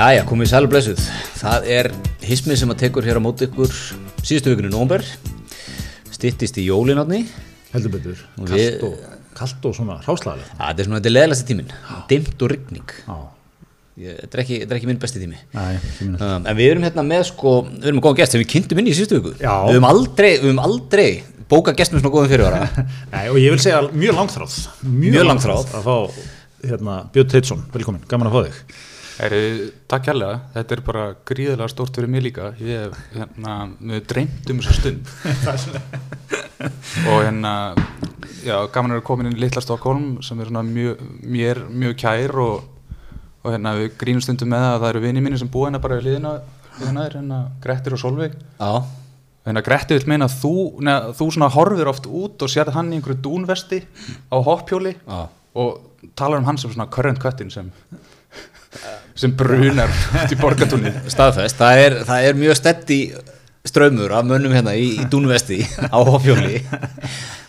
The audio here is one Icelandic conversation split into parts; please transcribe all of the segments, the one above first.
Jæja, komið í sælu blessuð. Það er hismið sem að tekur hér á móti ykkur síðustu vikunni nómber. Stittist í jólinátni. heldur betur, Og kallt við- og, kalt og svona hráslaðlega Það er svona, þetta er leðlasti tíminn. Dimmt og Ég- Þetta er ekki, þetta er ekki minn besti tími. minna Um, en við erum hérna með sko, við erum með góðan gest sem við kynntum inn í síðustu viku. Já. Við höfum aldrei, við höfum aldrei bókað gest með svona góðum fyrirvara. Nei, og ég vil segja mjög langþráð Mjög langþráð. að fá hérna, Björn Teitsson, velkomin, gaman að fá þig Heyri, takk kærlega, þetta er bara gríðilega stórt fyrir mig líka. Ég hef hérna, með dreymt um þessa stund. Og hérna já, gaman er að koma inn í Litla Stokkólm sem er svona mjög, mér mjög kær og, og hérna við grínum stundum með að það eru vini mínir sem búa hérna bara við liðina, liðina er hérna Grettir og Solveig Já. hérna Grettir vil meina að þú, neða, þú svona horfir oft út og sérð hann í einhverju dúnvesti á hoppjóli Já. og talar um hann sem svona current cuttin sem sem brunar út í borgatúni Staðfest. Það er, það er mjög steddi strömmur af mönnum hérna í, í dúnvesti á hoppjóli.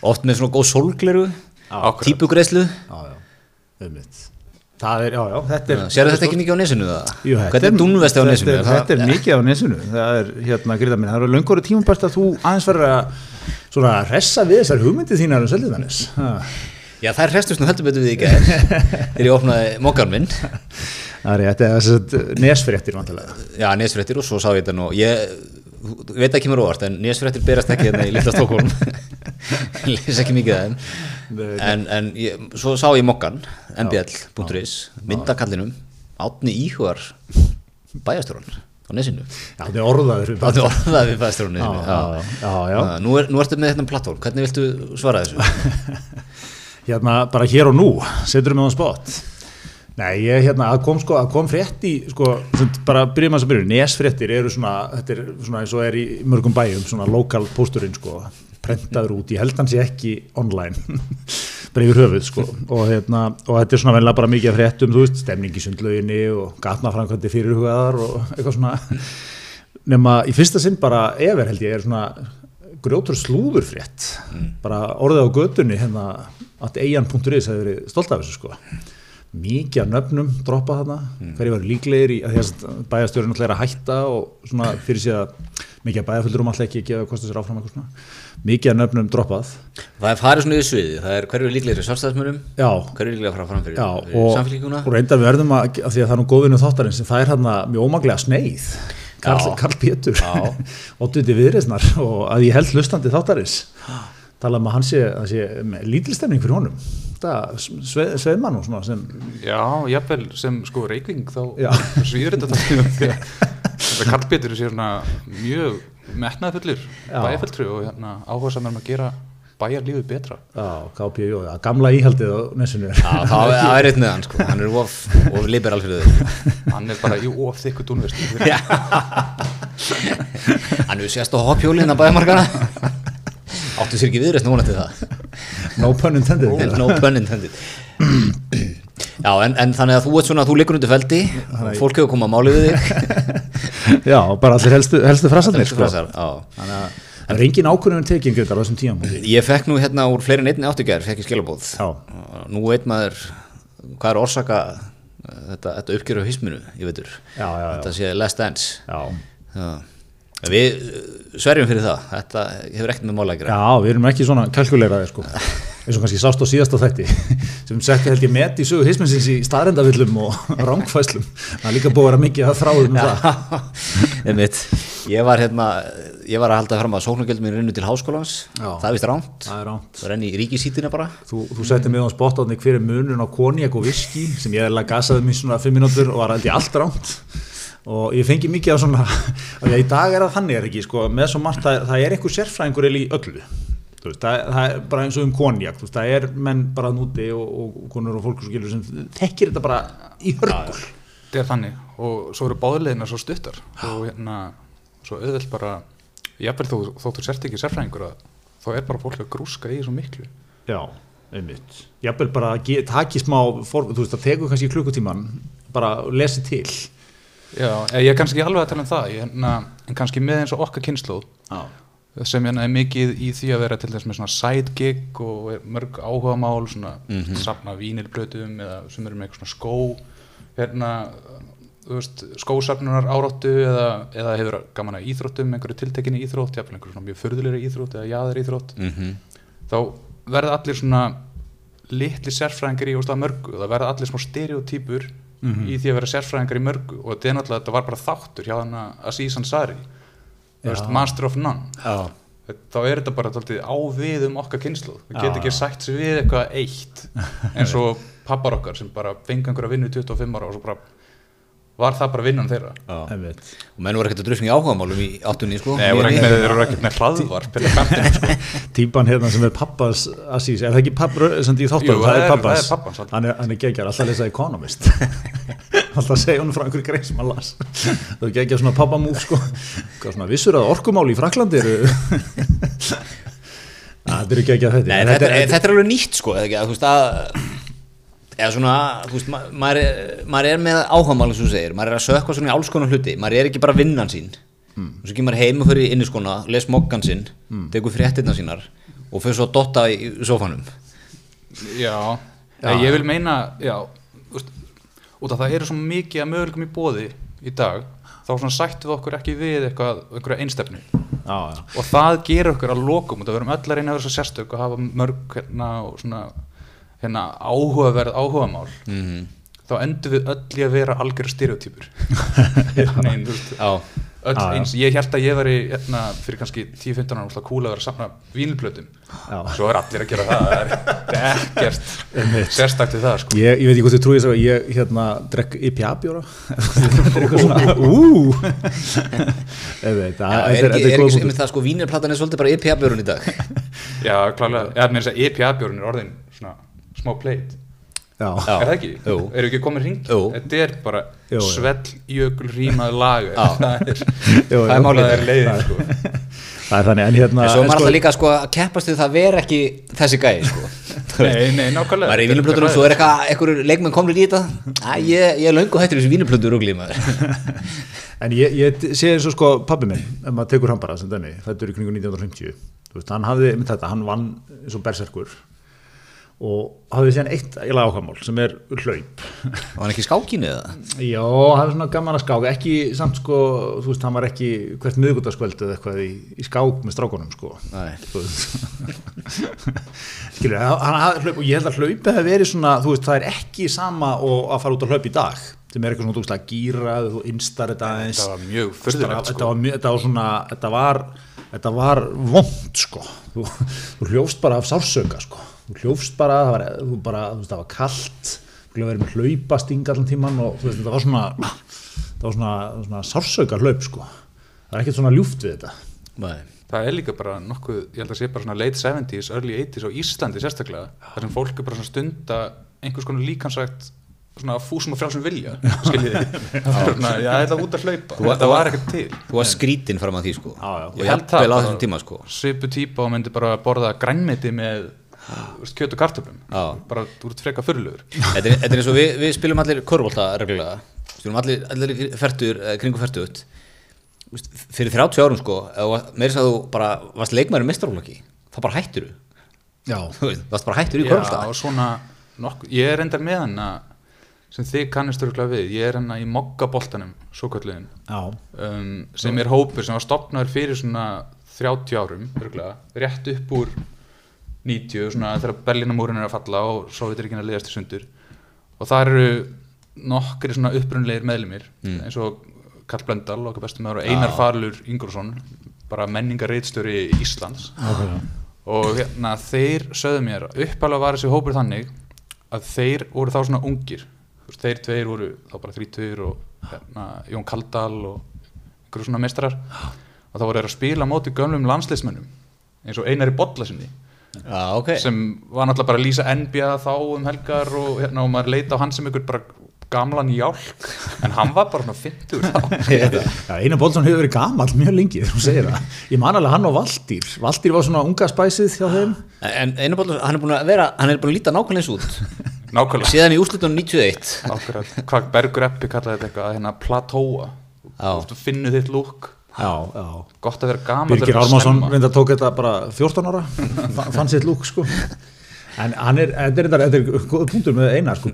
Oft með svona góð Akkurat. típugreislu. Það er, já, já, þetta er Sér þetta ekki mikið á nesinu það? Jú, þetta er dúnvesti á þetta nesinu? er- Þetta er mikið á nesinu, það er hérna gríða minna, það eru löngur tímabært að þú aðeins verður að svona ressa við þessar hugmyndi þínar um Seldiðanis Já, það er hrestur svona heldur betur við í gæð þegar ég opnaði mokkan minn Það er þetta er nesfréttir vantilega Já, nesfréttir og svo sá ég þetta nú. Ég veit ekki mér óvart en nesfréttir berast ekki hérna í Lilla Stokkólm les ekki mikið þeim. En, en ég, svo sá ég mokkan mbl.is myndakallinum átni íhugar bæjastjóran á nesinu. Já, þetta er orðaður átni orðað við bæjastjóran Já, nesinu já, já, já. Nú, er, nú ertu með þetta plattform, hvernig viltu svara þessu? Hérna bara hér og nú, setur við það spott Nei, ég hérna, að kom sko, að kom frétt í, sko, sem bara byrjum að að byrja, nesfréttir eru svona, þetta er svona eins og er í mörgum bæjum, svona lokal pósturinn, sko, prentaður út, ég held hans ég ekki online, bara yfir höfuð, sko, og hérna, og þetta er svona venlega bara mikið fréttum, þú veist, stemning í sundlauginni og gatnafrankvæmdi fyrirhugaðar og eitthvað svona, nema í fyrsta sinn bara efer held ég er svona grjótur slúður frétt, bara orðið á götunni, hérna, að eigan.is hefur verið stolt af þessu, sko mikið af nöfnum droppa þarna. Mm. hverju var líklegir í að þess að bæjastjórun alltaf er að hætta og svona fyrir að mikið af bæjaföldurum alltaf ekki gefa kostu sér áfram eitthvað svona. Mikið af nöfnum droppað. Það er farið svona yfir sviði, það er hverju er líklegri sjálfstæðismönnum, já, hverju er líklega að fara fram fyrir, fyrir samfélíkuna og reyndar verðum að, að því að það er nú góðinu þáttarins það er hérna mjög ómaglega sneið. Karl. Karl Pétur óttuði viðreisnar og að ég held hlustandi þáttarins tala um að hann sé, að sé með lítilstemning fyrir honum. Það sveið, sveið mann og svona sem já, jafnvel sem sko reykving þá Já. svíður þetta þetta sé svona mjög metnaðfullur Já. bæjarfulltru og hérna, áhuga saman að gera bæjarlífið betra. Já, KPJ, já, gamla íhaldið á nesinu. Já, það það er eitt með hann, sko, hann er of, of liberal fyrir þau. Hann er bara í of þykku dúnvesti Já. Hann hefur sést á hoppjólinn að bæðamarkana Áttu sér ekki viðreist núna til það No pun intended No pun intended Já, en, en þannig að þú ert svona, þú liggur undir feldi og fólk hefur komað að máli við þig Já, bara allir helstu, helstu frasarnir sko. Frasar, já. Þannig að það er engin ákvörðun tekin Grétar, á þessum tíum Ég fekk nú hérna úr fleiri en einni áttugjær fekk ég skilabóð Já. Nú veit maður hvað er orsaka uh, þetta, þetta uppgjöru á hisminu, ég veitur Já, já, já. Þetta sé last dance Já. Já. Við uh, sverjum fyrir það, þetta hefur ekkert með mála að gera Já, við erum ekki svona kalkuleraði sko. eins og kannski sást á síðasta þætti sem setti held ég met í sögu hisminsins í staðrendavillum og rángfæslum það er líka búið að vera mikið að þráðum um það Einmitt. Ég var hérna, ég var að halda fram að sóknargjöldum mín rinnu til háskólans, Já. það er vist ránt, Það er ránt það renni í ríkisítina bara. Þú, þú setti mig á spottáðni hver er munun á konjak og viski sem ég eða gasaði mig svona fimm mínútur og var held ég allt ránt og ég fengi mikið af svona og í dag er það þannig er ekki sko, með svo margt það, það er einhver sérfræðingur eða í öllu. Veist, það, það er bara eins og um konjak veist, það er menn bara núti og, og, konur og fólk og skilur sem þekkir þetta bara í hörgul þetta er þannig. Og svo eru báðulegina svo stuttar. Og hérna svo auðvelt bara jafnvel þó, þóttu sért ekki sérfræðingur að þá er bara fólk að grúska í svo miklu. Já, einmitt. Jafnvel bara að taki smá for, þú veist, það tekur kannski klukkutíman bara að lesi til Já, eh, ég er kannski alveg að tala um það ég, hérna, en kannski með eins og okkar kynnslóð Já, sem hérna er mikið í því að vera til þess með svona side gig og mörg áhuga mál svona Mhm. safna vínilblötum eða sem eru með eitthvað svona skó hérna þú veist, skósafnunar áráttu eða, eða hefur gaman að íþróttum einhverju tiltekinni íþrótt, jafnvel einhverju svona mjög förðulegri íþrótt eða jaðar íþrótt mm þá verða allir svona litli sérfræðingar í óstað mörgu það verða allir smá stereotýpur í því að vera sérfræðingar í mörgu og þetta er náttúrulega þetta var bara þáttur hjá hann að Aziz Ansari veist. Master of None. Já, þá er þetta bara tóltið á við um okkar kynslu það Já, get ekki sætt sig við eitthvað eitt eins og pappar okkar sem bara fengi einhverja vinnu í 25 ára og svo bara var það bara vinnan þeirra. Og menn voru ekkert að drusna í áhugamálum í áttunni, sko. Nei, voru ekkert með, þeir voru ekkert með hlaðvarp sko. típan hérna sem er pappas Asís, er það ekki papp sem því þáttur, Jú, það er er- pappans það er alltaf. hann er, hann er geggar, alltaf að lesa Economist alltaf að segja hún frá einhverju grein sem hann las það er geggar svona pappamúf sko. Svona, vissur að orkumáli í Fraklandi eru það eru geggar þetta Nei, þetta, er, þetta er alveg nýtt sko, eða ekki, að þú veist að eða svona, þú veist, ma maður er, maður er með áhagamálum sem þú segir, maður er að sökka svona í alls konar hluti, maður er ekki bara vinnan sín Hmm. og svo kemur heim og fyrir inniskona les mokkan sinn, tekur fréttina sínar og fyrir svo að dotta í sofanum Já, Já. já. ég vil meina já, veist, út af það eru svo mikið að möguleikum í bóði í dag þá svona sættum við okkur ekki við eitthvað, einhverja einstefnu já, já. og það gerur okkur að lokum og það verum öll að reyna að vera svo sérstök og hafa mörg hérna og svona hérna áhugaverð áhugamál mm þá endur við öll í að vera algjör stereotypur. Nei, þú veist, öll Já, eins, ég held að ég veri hérna, fyrir kannski 10-15 ára úrslega cool að vera að samna vínilplötum Já. svo er allir að gera það það er ekkert sérstakt við það sko. Ég, ég veit ekki hvort þið trúið þess að ég hérna drekk IPA bjóra. Þetta er eitthvað svona. Ú. Ég veit Já, að er þetta ekki, sem það sko, vínirplatan er svolítið bara IPA-björun í dag. Já, klálega, ég er með þess að IPA-bjórn er orðin smá plate Já. Er það ekki? Jú. eru ekki komin hring? Jú. þetta er bara Jú, jú. svell jökul rýmað lag það er, er jú. málið. það er leiðin sko. það er þannig en hérna En svo er maður sko- alltaf líka sko að keppast við það vera ekki þessi gæði sko nei, nei, nákvæmlega maður er í vínuplötunum og svo er eitthvað einhverjur leikmenn komnir í þetta ég, ég er löngu hættur þessu vínuplötu rugli maður En ég, ég sé eins og sko pabbi minn, ef maður tekur hann bara sem dæmi, fættur í kringu 1950, þú veist, hann hafði, þetta, hann vann eins og berserkur og hafði síðan eitt ákvæmál sem er hlaup. var hann ekki skákinu eða? Já, hann hafði svona gaman að skáka, ekki samt sko, þú veist, hann var ekki hvert miðgutaskvöld eða eitthvað í, í skák með strákunum sko. Skilur, hann hafði hlaup og ég held að hlaupið hefði verið svona, þú veist, það er ekki sama og að fara út að hlaup í dag, sem er eitthvað svona, veist, að gýra, þú instar þetta aðeins það var mjög þetta, fyrðulegt þetta, sko. var, þetta var svona þetta var, þetta var vond sko þú, þú hljófst bara af sársöka sko þú hljófst bara, það var, þú bara, þú veist, það var kallt þú hljófst verið með hlaupasting allan tíman og þú veist, þetta var svona þetta var svona, svona sársöka hlaup sko. Það er ekkert svona ljúft við þetta. Nei. það er líka bara nokkuð, ég held að sé bara svona late 70s, early 80s á Íslandi sérstaklega, þar sem fólk er bara svona stunda einhvers konar líkansvægt svona fúsum og frjálsum vilja skiljið þið, það var ég ætla út að hlaupa. Þú- þetta var ekkert til. þú var skrítinn fram að því sko. Já, já. og Ég held það á bara. þessum tíma sko. svipu típa og myndi bara borða grænmeti með kjöt og kartöflum. Bara þú ert freka fyrirlugur þetta er, þetta er eins og við, við spilum allir korfólta reglulega. Spilum allir, allir í fertur, kringu fertut fyrir 30 árum sko meirins að þú bara varst leikmæri mestrarflokki þá bara hættur já, þú veist, varst bara hættur í nokkuð, ég er endar með hana sem þið kannist örgulega við, ég er hana í mokkaboltanum, svo kalluðin já, um, sem er hópur sem var stopnaður fyrir svona 30 árum örgulega, rétt upp úr 90, svona þegar Berlínamúrin er að falla og Sovjeturíkin að liðast í sundur. Og það eru nokkri svona upprunlegir meðlumir eins og Karl Blöndal, okkar bestum meður og Einar Farlur Ingolson bara menningarreitstjóri Íslands. Ok, og hérna þeir sögðu mér uppalega var þessi hópur þannig að þeir voru þá svona ungir. Þeir tveir voru þá bara þrítur og hérna, Jón Kaldal og einhverju svona mestrar og þá voru þeir að spila móti gömlum landsliðsmönnum eins og Einari Bollasinni já, ok. Sem var náttúrulega bara að lýsa NBA þá um helgar og, hérna, og maður leita á hann sem einhver bara gamlan jálk. En hann var bara 50 þá. Já, Einar Bólsson hefur verið gamall mjög lengi þegar hún segir það. Ég man alveg hann og Valdýr. Valdýr var svona unga spæsið hjá þeim. en einu bólur, hann er búin að vera hann er búin að líta nákvæmlega eins út. Nákvæmlega. Síðan í úrslutunum 91 Akkurat, hvað Bergur Eppi kallaði þetta eitthvað að hérna platóa. Þú finnur þitt lúk Já, já. gott að vera gaman Birgir Ármarsson reynda tók þetta bara 14 ára, Fa- fann sitt lúk sko. En hann er, þetta er, þetta er góð punktur með eina, sko,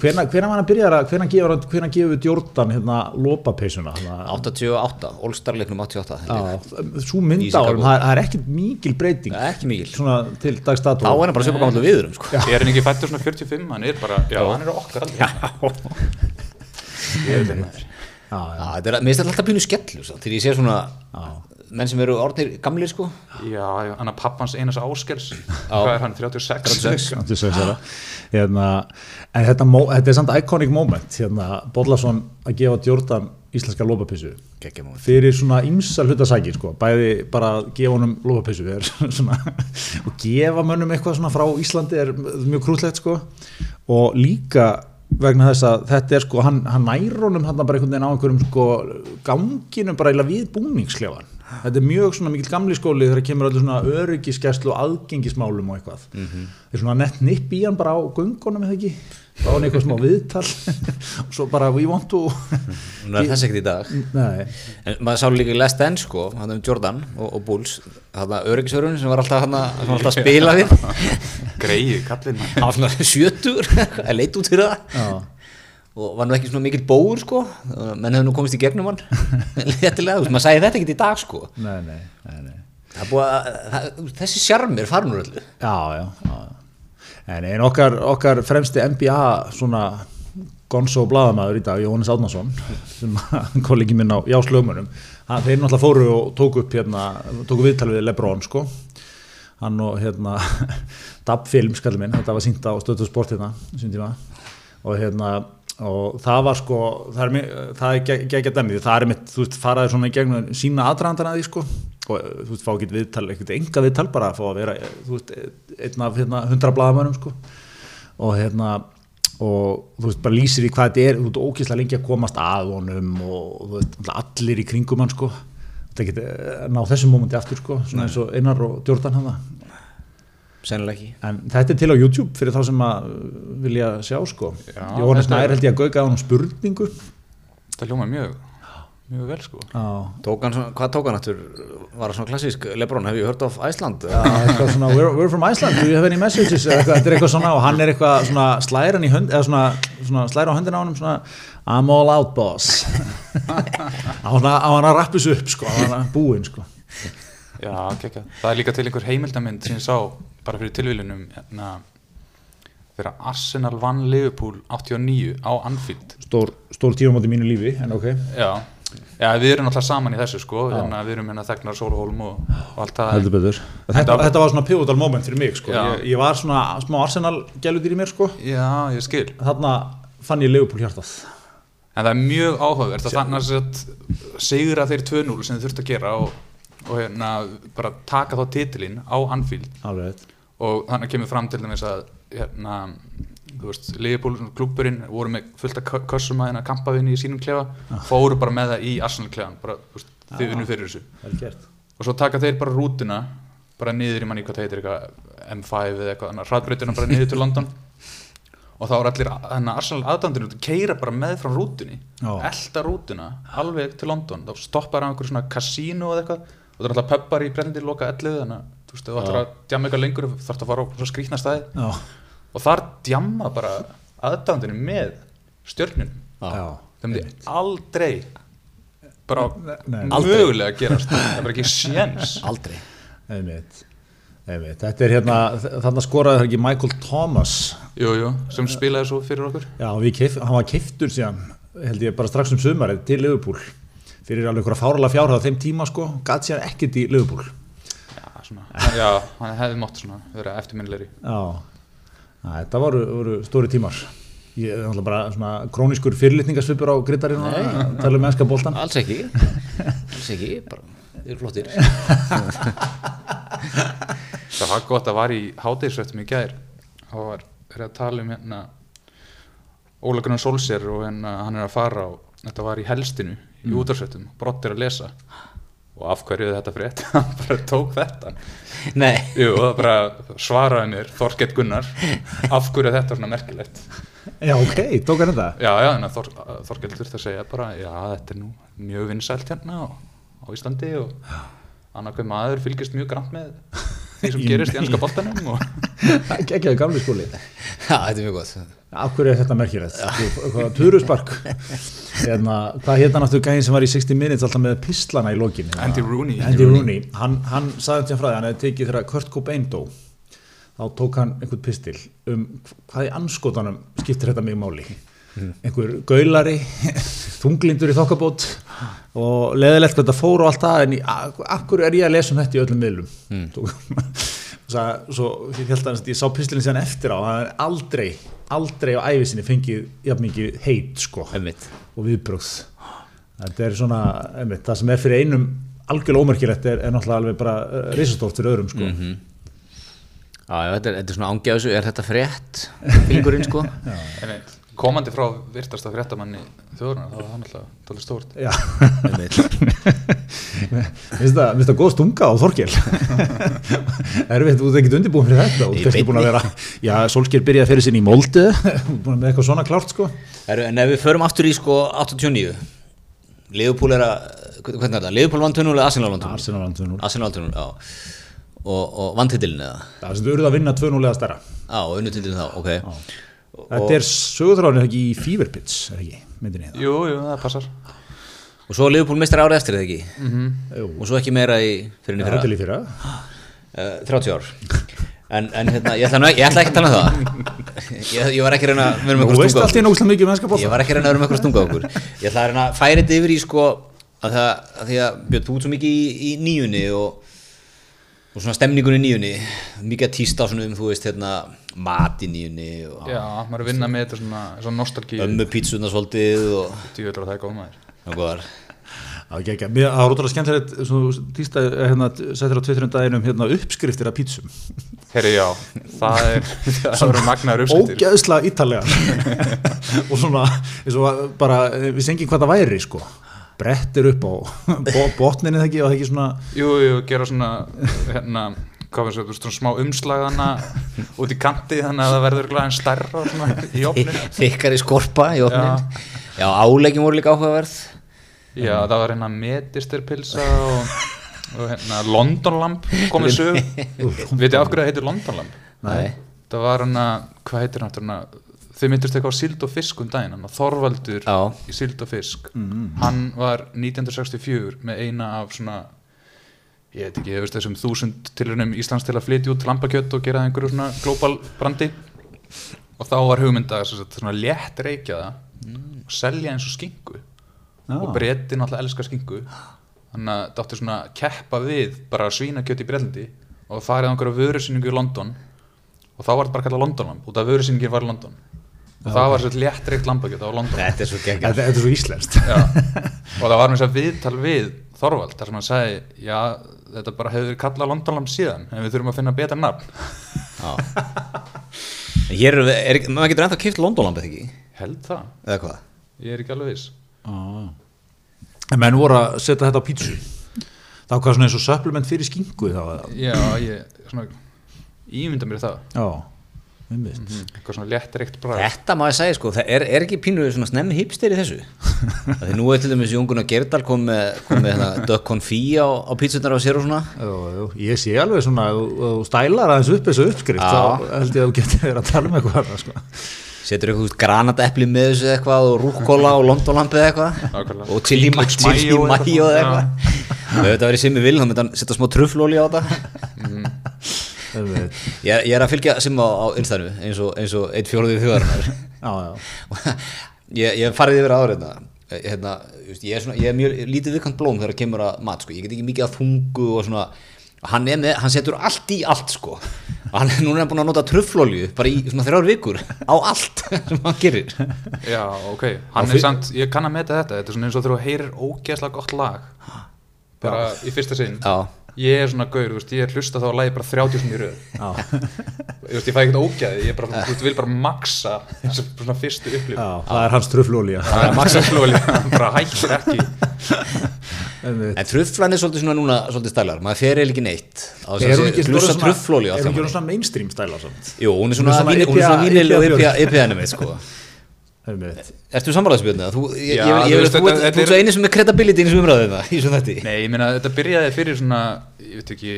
var hann að byrja að, hvena gefur, hann- gefur Jordan hérna lopapeysuna, hérna, 88, All-Star-leiknum 88 held ég. já, svo mynd Í á hann, það er, það er ekkit mikil breyting, Nei, ekki mikil svona til dagsdato. þá er hann bara svipa gammal viðurum sko. er hann ekki fættur svona 45, hann er bara, já, hann er okkar aldrei ég veit það Já, já, Já, þetta er, mér finnst þetta alltaf pínu skellur svo, þegar ég sé svona menn sem eru orðnir gamlir sko Já, hann að pappans einas áskels Hvað er hann, 36? 36. þetta er. Hérna, en þetta, þetta er samt iconic moment, hérna, Bollason að gefa Jordan íslenska moment. fyrir svona ymsa hlutasæki sko. bæði bara að gefa honum er svona, og gefa mönnum eitthvað svona frá Íslandi er mjög krútlegt sko. og líka vegna þess að þetta er sko hann, hann nær honum hann bara einhvern veginn á einhverjum sko ganginum bara eiginlega við búningsklefan. Þetta er mjög svona mikill gamli skóli þegar kemur allir svona öryggiskeslu og aðgengismálum og eitthvað. Mm -hmm. er svona nett nipp í hann bara á göngunum eða ekki þá er hann eitthvað smá viðtal. Og svo bara we want to. Hún er þess ekkert í dag. Nei. En maður sá líka í Last Dance sko, hann um Jordan og, og Bulls, hann öryggisörun sem var alltaf, sem var alltaf að spila við. Greið, kallinn. Hann var svona sjötur, leit út fyrir það. Já. og var nú ekki svona mikill bóur sko, menn hefur nú komist í gegnum hann. Veist, maður sagði þetta ekkert í dag sko. Nei, nei, nei, nei. að, það, þessi sjarmir farin úr öllu. Já, já, já. En einn okkar, okkar fremsti NBA svona gonzo bladamæður í dag, Jóhannes Átnason sem kollegi minn á Jáslögmunum þeir náttúrulega fóru og tóku upp hérna, tóku viðtal við Lebron sko. Hann og hérna Dab Film skallið minn, þetta var sínt á stöðu sport hérna, sín tíma. Og hérna og það var sko það er, það er gegn dæmið það er mitt, þú veist, faraði svona í gegnum sína aðdraðandana því sko. Og þú veist, fá ekki viðtal, ekkert enga viðtal bara að fá að vera, þú veist, einn af hérna, hundra blaðamönnum sko. Og hérna og þú veist, bara lýsir í hvað þetta er, þú veist, ókýrslega lengi að komast að honum og þú veist, allir í kringum hann sko. Þetta ekki ná þessum mómenti aftur sko svona eins og Einar og Jordan hann sennilega ekki. En þetta er til á YouTube fyrir þá sem að uh, vilja sjá sko. Já, Jóhannes Nær held ég að gauka á hann spurningu. Það hljóma mjög, mjög vel sko. Já, tók hann svona, hvað tók hann aftur? Var það svona klassísk, Lebron, hef ég hört of Æsland Já, eitthvað svona, we're, we're from Iceland, do you have any messages? Þetta er eitthvað svona og hann er eitthvað svona slæran í hönd eða svona, svona slæra á höndina á honum svona I'm all out boss. Á hann að, á hann að rappi sig upp sko, á hann að búinn sko. Já, kekja Það er líka til einhver heimildamind sem ég sá bara fyrir tilvílunum hérna, þegar Arsenal vann Liverpool 89 á Anfield. Stór, stór tífum átti mínu lífi, en ok. Já, já við erum alltaf saman í þessu sko. Hérna, við erum hérna þegnar Sólhólm og, og allt það. Þetta, þetta var svona pivotal moment fyrir mig sko. Ég, ég var svona smá Arsenal gæludýr í mér sko. Já, ég skil. Þarna fann ég Liverpool hjartað. En það er mjög áhugavert að þannig að sigra þeir 2-0 sem þið þurft að gera og, og hérna, bara taka þá titilinn á Anfield. Rétt. og þannig kemur fram til dæmis að hérna, þú veist, Liverpool klubburinn voru með fullt af kössum að hérna kampavinni í sínum klefa, fóru bara með það í Arsenal klefan, bara þú veist, þið unnu fyrir þessu. og svo taka þeir bara rútuna bara niður í manni hvað það heitir eitthvað M5 eða eitthvað, þannig að hraðbreytuna bara niður til London. Og þá er allir þannig að Arsenal aðdæmdur að keira bara með frá rútunni elda rútuna alveg til London. Þá stoppar á einhverju svona kasínu eða eitthvað og það er alltaf pöppar í brennandi loka ellið þannig að þú veist, ef þú ætlar að djamma eitthvað lengur þarf að fara á svo skrýtna staði. Já, og þar djamma bara aðdæmdurinn með stjörnun já, þeim myndi aldrei bara Nei. mögulega gerast. Það er bara ekki séns. Aldrei. Einmitt. Einmitt. Þetta er hérna, þarna skoraði það ekki Michael Thomas? Jú, jú, sem spilaði svo fyrir okkur. Já, við keypt, hann var keiftur síðan held ég bara strax um sumarið til Liverpool fyrir alveg einhverja fáralega fjárhæð á þeim tíma sko, gat síðan ekkert í Liverpool. Já, svona, já, hann hefði mátt svona vera eftirminnilegri. Já, Æ, þetta voru, voru stóri tímar. Ég er náttúrulega bara svona króniskur fyrirlitningasvipur á grittarinn og tala um mennska boltan alls ekki, alls ekki bara, þeir eru flottir. Það var gott að var í hátegisrættum í gær. Og var er að tala um hérna Óla Gunnar Solskjær og hérna hann er að fara og þetta var í helstinu í mm. útarsrættum, brott er að lesa. Og af hverju er þetta frétt? Hann bara tók þetta. Nei, Jú, það bara svaraði mér Þorgett Gunnar af hverju er þetta svona merkilegt? Já, ok, tók hann þetta? Já, já, en að Þor, að Þorkell þurfti að segja bara, já, þetta er nú mjög vinsælt hérna á, á Íslandi og annarkveð maður fylgist mjög grann með því sem Í- gerist í ennska boltanum og Gekkjaði gamli skóli Já, þetta er mjög gott. Af hverju er þetta merkilegt? Hvað Turuspark. Hérna, Hvað hérna náttúrulega gæðin sem var í 60 minutes alltaf með pislana í lokin Andy Rooney. Andy Rooney, hann, hann sagði þetta frá því hann hefði tekið þegar Kurt Cobain dó þá tók hann einhvern pistil. Um hvað í anskotanum skiptir þetta mig máli einhver gaulari þunglindur í þokkabót og leðilegt hvað þetta fór og allt það en í- a- af hverju er ég að lesa um þetta í öllum miðlum mm. Svo ég held að ég sá pislinn síðan eftir á það er aldrei, aldrei á æfisinni fengið jafn mikið heit sko Einmitt. og viðbrögð þetta er svona, einmitt, það sem er fyrir einum algjörlega ómerkilegt er, er náttúrulega alveg bara uh, risastórt fyrir öðrum sko Já, já, þetta er, þetta er svona ángjáðsu, er þetta frétt fingurinn sko? Einmitt. Komandi frá virtasta fréttamanni þjóðurnar, það var hann alltaf tólið stórt. Já, finnst það, finnst það góð stunga á Þorkel Erfitt, þú ert ekkert undirbúin fyrir þetta Þú ert búin að vera, já, Solskjær byrjaði fyrir sinni í Molde. Búin með eitthvað svona klárt sko. Heru, en ef við förum aftur í sko 89 Liverpool er að hvernig er það? Liverpool vann 2-0 eða Arsenal vann 2-0? Arsenal vann 2-0 Arsenal 2-0, já. Og, og vann titilin eða? Það sem þú eruð að vinna 2-0 eða stærra Já, og unnu titilin þá, ok Þetta er sögurþráðin ekki í Fever Pitch, er ekki, myndinni það? Jú, jú, það passar. Og svo Liverpool mistar árið eftir eða ekki? Jú, og svo ekki meira í fyrir henni það er til fyrra í fyrra. Uh, 30 ár. En, en hérna, ég ætla, nú- ég ætla ekki að tala um það. Ég, ég var ekki að reyna að vera með veist stunga í okkur. ég bóta var ekki að reyna að vera með eitthvað stunga okkur. Ég ætla að reyna að færa þetta yfir í sko að, það, að því að Björn, þú ert svo mikið í, í nýjunni og, og svona stemningunni í nýjunni mikið að tísta á svona um þú veist hérna mat í nýjunni og Já, maður er að vinna með þetta svona, svona nostalgíu. Ömmu pítsuna svolítið og Djúvöldur að það er góð maður. Það er ekki, mér- það var ótrúlega skemmtilegt svo týsta, hérna, settir á tvitturinn daginum hérna, uppskriftir af pítsum Herri, já, það er það eru magnaður uppskriftir. Ógeðslega ítalega. Og svona, eins og að bara við sengjum hvað það væri sko brettir upp á bo botninni það ekki svona Jú, jú, gera svona hérna, hvað var það, svona smá umslagana út í kanti þannig að það verður glæðin stærra svona, í opninu þykkari skorpa í opnin já, áleikin voru líka áhugaverð. Já, það var hérna metistirpilsa og, og hérna Londonlamp komið sög Vitið af hverju það heitir Londonlamp? Nei. Það var hérna, hvað heitir hérna Þau myndist eitthvað á sild og fisk um daginn Þorvaldur Já. í sild og fisk. Hann var 1964 með eina af svona ég veit ekki, ég veist þessum þúsund tilurinnum Íslands til að flytja út lambakjött og gera það einhverju svona global brandi. Og þá var hugmynda svona létt reykja það og selja eins og skingu og breyti náttúrulega elskar skingu þannig að það átti svona að keppa við bara svínakjöt í Bretlandi og farið á einhverja vörusýningu í London. Og þá var þetta bara kallað Londonlamb. Út af vörusýningin var í London og það var svo létt reykt lambakjöt á London. Þetta er svo geggjað. Þetta, þetta er svo íslenskt. Já. og það var þess að viðtal við Þorvald þar sem hann sagði já, þetta bara hefur verið kallað Londonlamb síðan en við þurfum að finna betra nafn. Já. En Hér er, er, er maður getur ennþá kipt Londonlamb eða ekki, held það, eða hvað? Ég er ekki alveg viss. En menn voru að setja þetta á pítsu. Þá hvað svona eins og supplement fyrir skingu já, ég svona, ímynda mér það. Já, einmitt. Eitthvað svona létt reykt bræð Þetta maður segja sko, það er, er ekki pínu svona snemmi hipster í þessu? Því nú er til dæmis Jóngun og Gerdal kom með, kom með hérna, dökk konfí á, á pítsunar á sér og svona. Jú, jú, ég sé alveg svona þú stælar aðeins upp þessu uppskrift þá held ég að þú getur verið að tala um eitthvað annað, sko. Setur eitthvað granatepli með þessu eitthvað og rúkkóla og Londonlamb eða eitthvað? Nákvæmlega. og chili, mayo eitthvað. og ef þetta verið Simmi Vil þá myndi hann setja smá trufflóli á þetta. Ég, ég er að fylgja Simma á, á innstæðinu eins og, eins og eitt fjóruðið þjóðarinnar já, já, ég, ég farið yfir áður hérna, hérna just, ég, er svona, ég er mjög lítið viðkant blóm þegar kemur að mat sko. ég get ekki mikið að þungu og svona. Hann, er með, hann setur allt í allt sko. hann er núna búin að nota trufflólju bara í svona þrjár vikur á allt sem hann gerir. Já, ok, hann Já, er fyr- samt ég kann að meta þetta, þetta er svona eins og þú heyrir ógeðslega gott lag. Bara í fyrsta sinn. Já, ég er svona gaur, þú veist, ég er hlusta þá að lagi bara 30 sem ég, veist, ég fæ ekkert ógæði, ég bara, þú veist, vil bara maksa þessu svona fyrstu upplifun já, það er hans tröflólía það er maksa flóli, hann bara hættir ekki en trufflan er svolítið svona núna svolítið stælar, maður fer eða ekki neitt Er hún ekki svona- er mainstream stæla samt? jú, hún er svona, er vínileg og. IPA-num sko. Ertu sammálaðsbjörn? Þú, er- svo eini sem er credibility eins og umræðið það í svona þetta nei, ég meina, þetta byrjaði fyrir svona ég veit ekki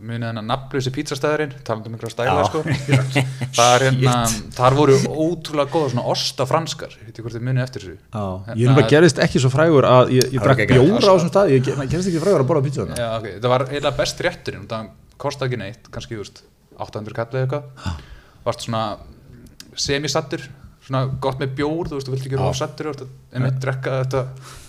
munið hennar nafnlösi pizzastæðurinn talandum ykkur að stæla sko. Það er hérna, þar voru ótrúlega góða svona osta franskar, ég veit ekki hvort þið munið eftir þessu. Já, ég er bara gerist ekki svo frægur að ég, ég drakk bjóra á þessum stað ég ge- gerist ekki frægur að borða pizza þarna. Já, ok, það var eiginlega best rétturinn það kostaði ekki neitt, kannski þú veist 800 kallið eitthvað varst svona gott með bjór, þú veist, þú vilt ekki þú veist, einmitt drekka þetta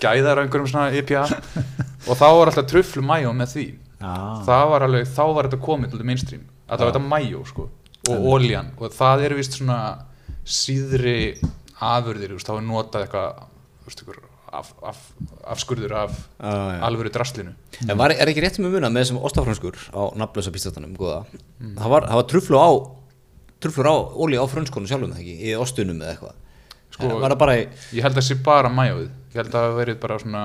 gæðar á einhverjum svona IPA og þá var alltaf truflu mæjó með því. Það var alveg, þá var þetta komið til mainstream, alltaf þetta mæjó sko, og oljan, og það er vist svona síðri afurðir, þá er notað eitthvað veist, einhver af, af, afskurður af já. alvöru draslinu. En var, er ekki rétt við muna með þessum ostafrönskur á nafnlösa pístatanum, góða? Það, var, það var truflu á truflur á, óli á frönskonu sjálfum ekki í ostunum eða eitthvað. Sko- var það bara í Ég held að það sé bara mæjóið Ég held að það hafi verið bara svona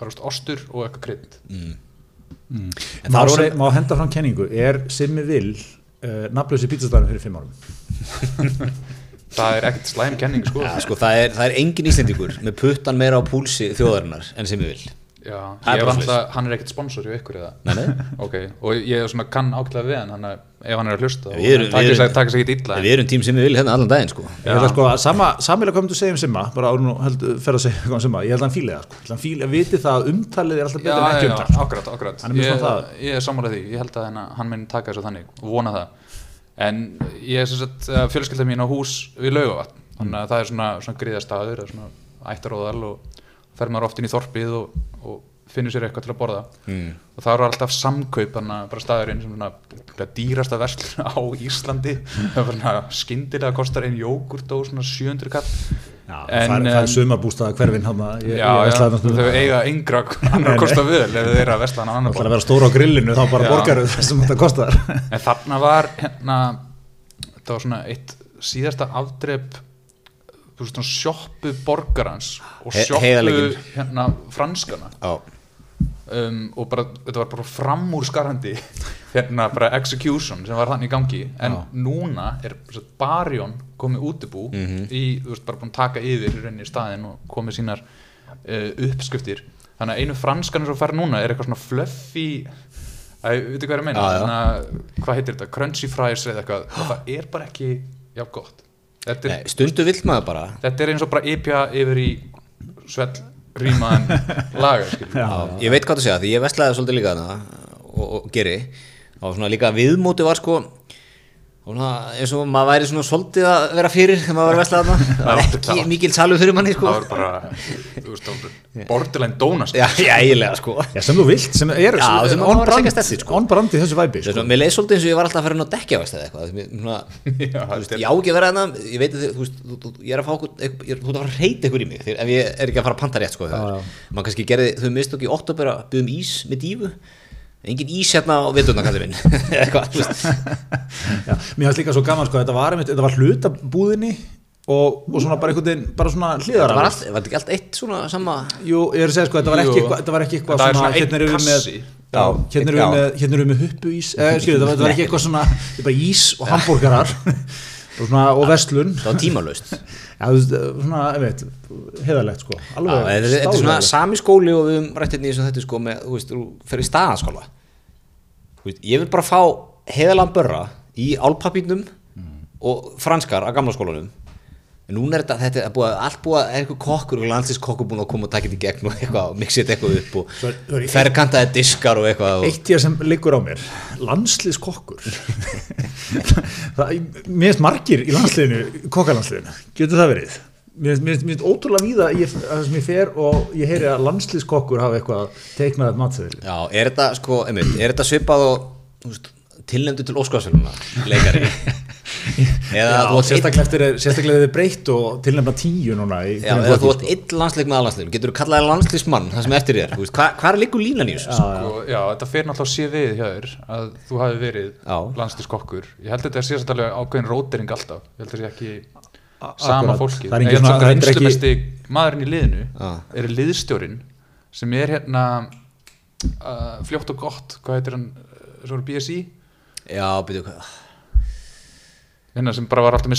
bara ostur og eitthvað krydd. En má, það voru- se- má henda fram kenningu? Er Simmi Vil uh, nafnlösi pizzastæðum fyrir fimm árum? Það er ekkert slæm kenning sko. Ja, sko, það, er, það er engin íslendingur með puttan meira á púlsi þjóðarinnar enn sem við vil Já, Það er að hann er ekkert sponsor hjá ykkur eða? Nei, nei. Ok, og ég er svona kann ákveðlega við hann ef hann er að hlusta Við erum- við erum- takk sér ekki illa. Við erum tím sem við vil hérna allan daginn sko. Ég held að sko að sama, samilega komum þú að segja um Simma bara árun og held, fer að segja um Simma. Ég held að hann fíli það sko, ég held að hann fíli að viti það að umtalið er alltaf betur en ekki já, umtal sko. akkurat, akkurat. Er ég, það. ég er sammálað því, ég held að hennar, hann minn taka þessu þannig og vona það. En ég er sem sagt fjölskylda mín á hús við laugavatn. Þannig að það er svona, svona fer maður oft inn í þorpið og, og finnur sér eitthvað til að borða. Mm. og það eru alltaf samkaup bara staðurinn sem svona dýrasta verslun á Íslandi. Er skyndilega kostar einn jógurt og svona 700 kall. Já, En, það er, er um, sumabústaða hverfin ég, já, ég já, þau eiga yngra annar kosta völ ef þeir eru að versla hann annar Það ætlar að vera stóra á grillinu þá bara borgaru þessum þetta kostar. En þarna var hérna, þetta var svona eitt síðasta afdrep þú veist, svona sjoppu borgarans og He- sjoppu heiðarleikinn. hérna franskana. Um, og bara, þetta var bara framúrskarandi hérna bara execution sem var þannig í gangi. En Já. núna er Barjón komið útibú í, þú veist, bara búin að taka yfir í rauninni staðinn og komið sínar uh, uppskriftir. Þannig að einu franskan sem fær núna er eitthvað svona fluffy að, veitu hvað ég meina? Hvað heitir þetta, crunchy fries eða eitthvað. Það er bara ekki, já gott Nei, stundu vill maður bara þetta er eins og bara IPA yfir í svell rýmaðan laga skilur. Já. Ég veit hvað þú segja, því ég veslaði svolítið líka þarna og, og geri og svona líka viðmóti var sko eins og maður væri svona svolítið að vera fyrir þegar maður var að vesla þarna. Það var ekki mikil salur fyrir manni sko. það var bara, borderline dónast Já, já, eiginlega sko. Já, sem þú vilt, sem er Já, sem on var að brand, stefnir, sko. on brand í þessu væpi sko. að mér leið svolítið eins og ég var alltaf að fara inn á er- ég á ekki að vera þarna ég veit að þú veist, þú, þú, ég er að fá okkur, ég, ég, þú ert að fara að reyta ykkur í mig þegar, ef ég er ekki að fara að panta rétt sko, maður kannski gerði, þau mistök í oktober að byggðum ís með dífu engin ís hérna á vituna kallið minn. Eitthvað, Já, mér finnst líka svo gaman sko, þetta var, einmitt, þetta var hlutabúðinni og, og svona bara einhvern veginn, bara svona hliðar var, allt, var þetta ekki allt eitt svona sama Jú, ég er að segja sko, þetta var ekki Jú. eitthvað, þetta var ekki eitthvað Þetta er svona hérna einn erum við með kassi. Já, hérna erum Já. við með, hérna erum við með huppu ís eh, skilur, þetta, var- þetta var ekki eitthvað svona, þetta er bara ís og hambúrgarar og svona, og verslun. Það var tímalaust Veist, svona, ég veit, heiðalegt sko alveg þetta þetta er svona sami skóli og við höfum rætt hérna í þessu þetta sko með, þú veist, þú í staðanskóla Þú veist, ég vil bara fá heiðalega börra í álpapírnum og franskar á gamla skólanum en núna er þetta, þetta er búið, allt búið að er eitthvað kokkur og landslískokkur búin að koma og taka þetta í gegn og eitthvað mixa þetta eitthvað upp og er- er ferkantaði diskar og eitthvað og, Eitt hér sem liggur á mér, landsliðskokkur. Það, Mér finnst margir í landsliðinu, kokkalandsliðinu. Getur það verið? Mér finnst- ótrúlega víða ég, að sem ég fer og ég heyri að landsliðskokkur hafa eitthvað teiknað matseðil Já, er þetta sko, einmitt, er þetta svipað og þú veist, tilnefndu til Óskarsfjöluna leikari. Eða Já, þú átt sérstaklega eftir sérstaklega þið breytt og tilnefna tíu núna í Já, eða þú átt einn landsleik með aðlandsleik getur þú kallaði landslísmann það sem eftir er? Hvað hva er líkur línan í þessu? Já, já. þetta fer náttúrulega sé við hjá þér að þú hafi verið Já. landslýskokkur ég held að þetta sé samt alveg ákveðin rótering alltaf. Ég held að þetta sé ekki A- sama fólki Það er að þetta er ekki- reynslumesti maðurinn í liðinu er liðstjórin sem er hérna uh, fljótt og gott. Hvað heitir hann, svo er BSI Já, byrju hvað? Hérna sem bara var alltaf með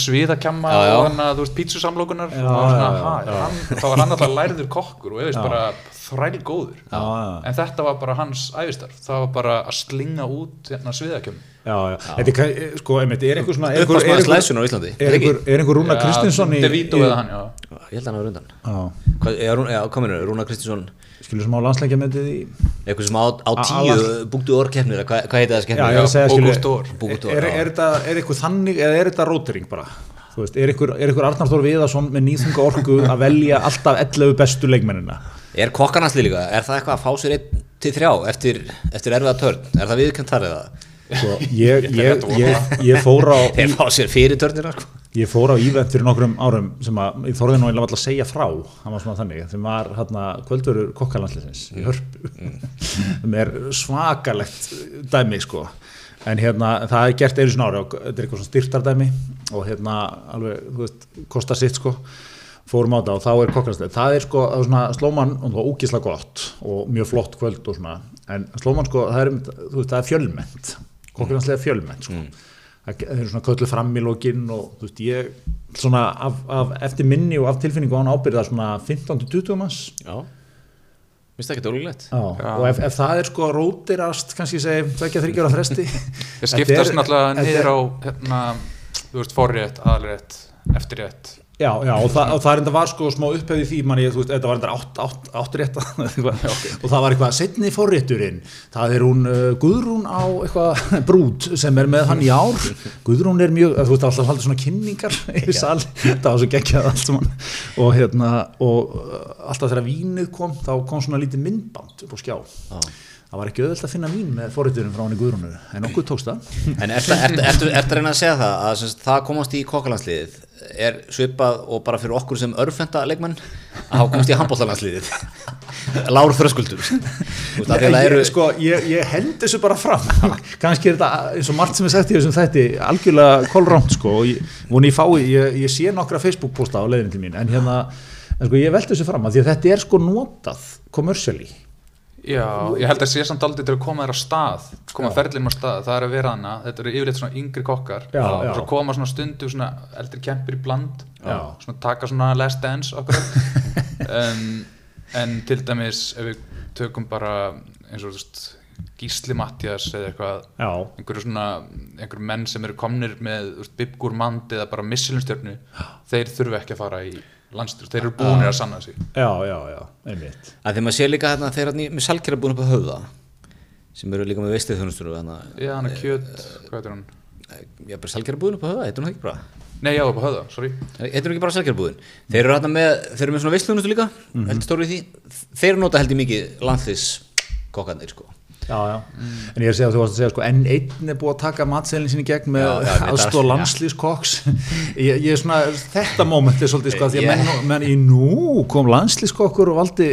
já. og hann að, þú veist, pítsusamlokunar. Já, og svona, já, já, ha, já. Hann, þá var hann alltaf lærður kokkur og ég veist Já. bara þræl góður Já, já. en þetta var bara hans æfistarf það var bara að slinga út hérna, sviðakjamma Já, já, þetta er, sko, einmitt, er einhver svona er einhver, er einhver, slæsunar á Íslandi? er einhver, er einhver Rúna Kristinsson í, í eða hann, já ég held að hann var undan. Já, Hvað, er, Rún- já, kominu, Rúna Kristinsson skilur sem á landsleikja með í eitthvað sem á, á A- tíu Alas- búktu orkeppnir hvað, hvað heiti það Já, skemmir ég er að segja, skilur Bókustór. Er, já. er, þetta, er eitthvað þannig eða er þetta rótering bara? Þú veist, er einhver, er einhver Arnar Þór Viðarsson með nýþunga orku að velja alltaf 11 bestu leikmennina? Er kokkanasli líka, er það eitthvað að fá sér einn til þrjá eftir, eftir erfiða törn? Er það viðkjönd þar eða? Sko, ég, Ég ég, ég fór á þeir fá sér fyrir törnina sko. Ég fór á ívent fyrir nokkrum árum sem að ég þorði nú eiginlega alltaf að segja frá hann var svona þannig, þeim var hérna kvöldverur kokkalanslisins í hörpu. Sem er svakalegt dæmi sko. En hérna það er gert einu svona ári og þetta er eitthvað svona styrtardæmi og hérna alveg, þú veist, kosta sitt sko. Fórum á þetta og þá er kokkalanslis það er sko, það er svona slóman og það var ógislega gott og mjög flott kvöld og svona. En slóman sko, það er, þú veist, það er fjölmennt. Kokkalanslega fjölmennt sko það er svona köllu fram í lokin og þú veist ég svona af, af, eftir minni og af tilfinningu á hann ábyrða svona 15-20 manns. Já, minnst það ekki dólulegt Já. og ef, ef það er sko rótirast kannski segi tvekja þryggjára fresti. Ég skiptast náttúrulega niður á hérna, þú veist, forrétt, aðalrétt, eftirrétt Já, já, og, það, og það enda var sko smá upphefði því manni, þú veist, þetta var enda átt, átt, áttrétt og það var eitthvað setni forrétturinn, það er hún uh, Guðrún á eitthvað brút sem er með hann í ár. Guðrún er mjög, þú veist, alltaf haldið svona kynningar yfir sal, það var svo geggjað allt saman. Og hérna og uh, alltaf þegar vínið kom, þá kom svona lítið myndband upp á skjá. Það var ekki auðvelt að finna vín með forrétturinn frá hann í Guðrúnu, en okkur tókst það. En ertu er, er, er, er að reyna að segja það að það komast í kokkalandsliðið er svipað og bara fyrir okkur sem örfenda leikmenn að hafa komast í handbóllalandsliðið Lár Þröskuldur. Þú veist, af því að það Nei, eru ég, sko, ég, ég held þessu bara fram. Kannski er þetta eins og margt sem er sagt í þessum þætti algjörlega kolrámt sko og ég, ég fái, ég, ég sé nokkra Facebook posta á leiðinu til mín en hérna, en sko ég veldi þessu fram að að þetta er sko notað commercially Já, ég held að sé samt aldrei til að koma þér á stað koma ferlinum á stað, það er að vera hana þetta eru yfirleitt svona yngri kokkar. Já, og já. svo koma svona stundu svona eldri kempir í bland. Já. svona taka svona last dance okkur um, en til dæmis ef við tökum bara eins og þú veist Gísli Mattias eða eitthvað. Einhverju svona, einhverju menn sem eru komnir með Bibgur Mand eða bara Michelin-stjörnu þeir þurfa ekki að fara í landstjórn, þeir eru búinir að sanna sig. Já, já, já, einmitt. Að því maður sé líka hérna þeir eru með salkjara búin upp á höfða sem eru líka með veistið þjónustur hérna, Já, hann er kjöt, hvað heitir hann? já, bara salkjara búin upp á höfða, heitir það ekki bara? Nei, já, upp á höfða, sorry. Heitir hún ekki bara salkjara búin þeir eru hérna með, þeir eru með svona veistið þjónustur líka heldur í því, þeir nota held ég mikið landlis kokkarnir sko Já, já, en ég er að segja að þú varst að segja sko, enn einn er búið að taka matselin sinni gegn með aðstóð landslýskokks ég, ég er svona, þetta moment er svolítið sko, því að menn, menn í nú kom landslýskokkur og valdi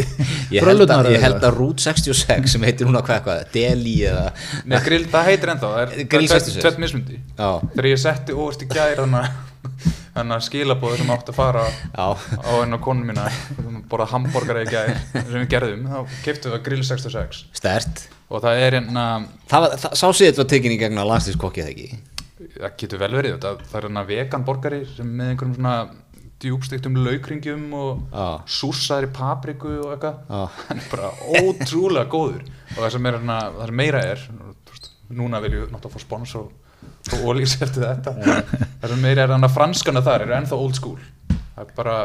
ég held, að, ég eða held að Route 66 sem heitir núna hvað, hvað Deli eða Nei, grill, það heitir ennþá, það er Grill það 66. tvett mismundi Þegar ég setti óvart í gær þannig að skilabóði sem átti að fara já, á enn á konu mína borða hambúrgara í gær sem við gerðum, þá keftum við grill 66 stert og það er hérna það, var- það, sá séð var tekin í gegn að landslýskokki eða ekki? Það getur vel verið, þetta, það er hérna vegan borgari sem með einhverjum svona djúbstiktum laukringjum og Já. súrsaðri papriku og eitthvað. Já. hann er bara ótrúlega góður. Og það sem, er, hérna, það sem meira er núna viljum við náttúrulega fá spons og, ólíks eftir þetta. Það sem meira er þannig að franskana þar eru ennþá old school. Það er bara,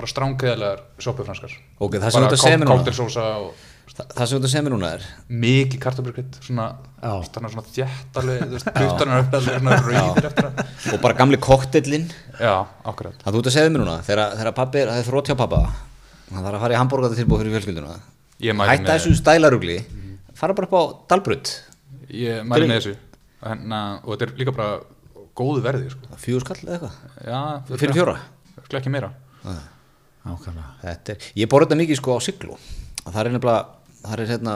bara stránkæðilegar sjópufranskar Ok, það sem þú ert að segja mér núna. káltirsósa og það, það sem þú mér núna er mikið kartöflurkrydd svona, svona, svona þjættalið þú veist, puttarnar upp alveg svona rauðir eftir að og bara gamli koktellin já, akkurat. Það þú ert að segja mér núna þegar, pappi, það er þrótt hjá pappa hann þarf að fara í hambúrgata tilbúið fyrir fjölskylduna. Hætta þessu stælarugli fara bara upp á Dalbrut Ég mæli Fyrir- með þessu. Henna, og þetta er líka bara góðu verði sko. fjögur skall eða eitthvað? Já, fyrir fjóra? Örugglega ekki meira. Ákvæmlega. Þetta er, ég borði þetta mikið sko á Siglu. Það er nefnilega það er, hérna,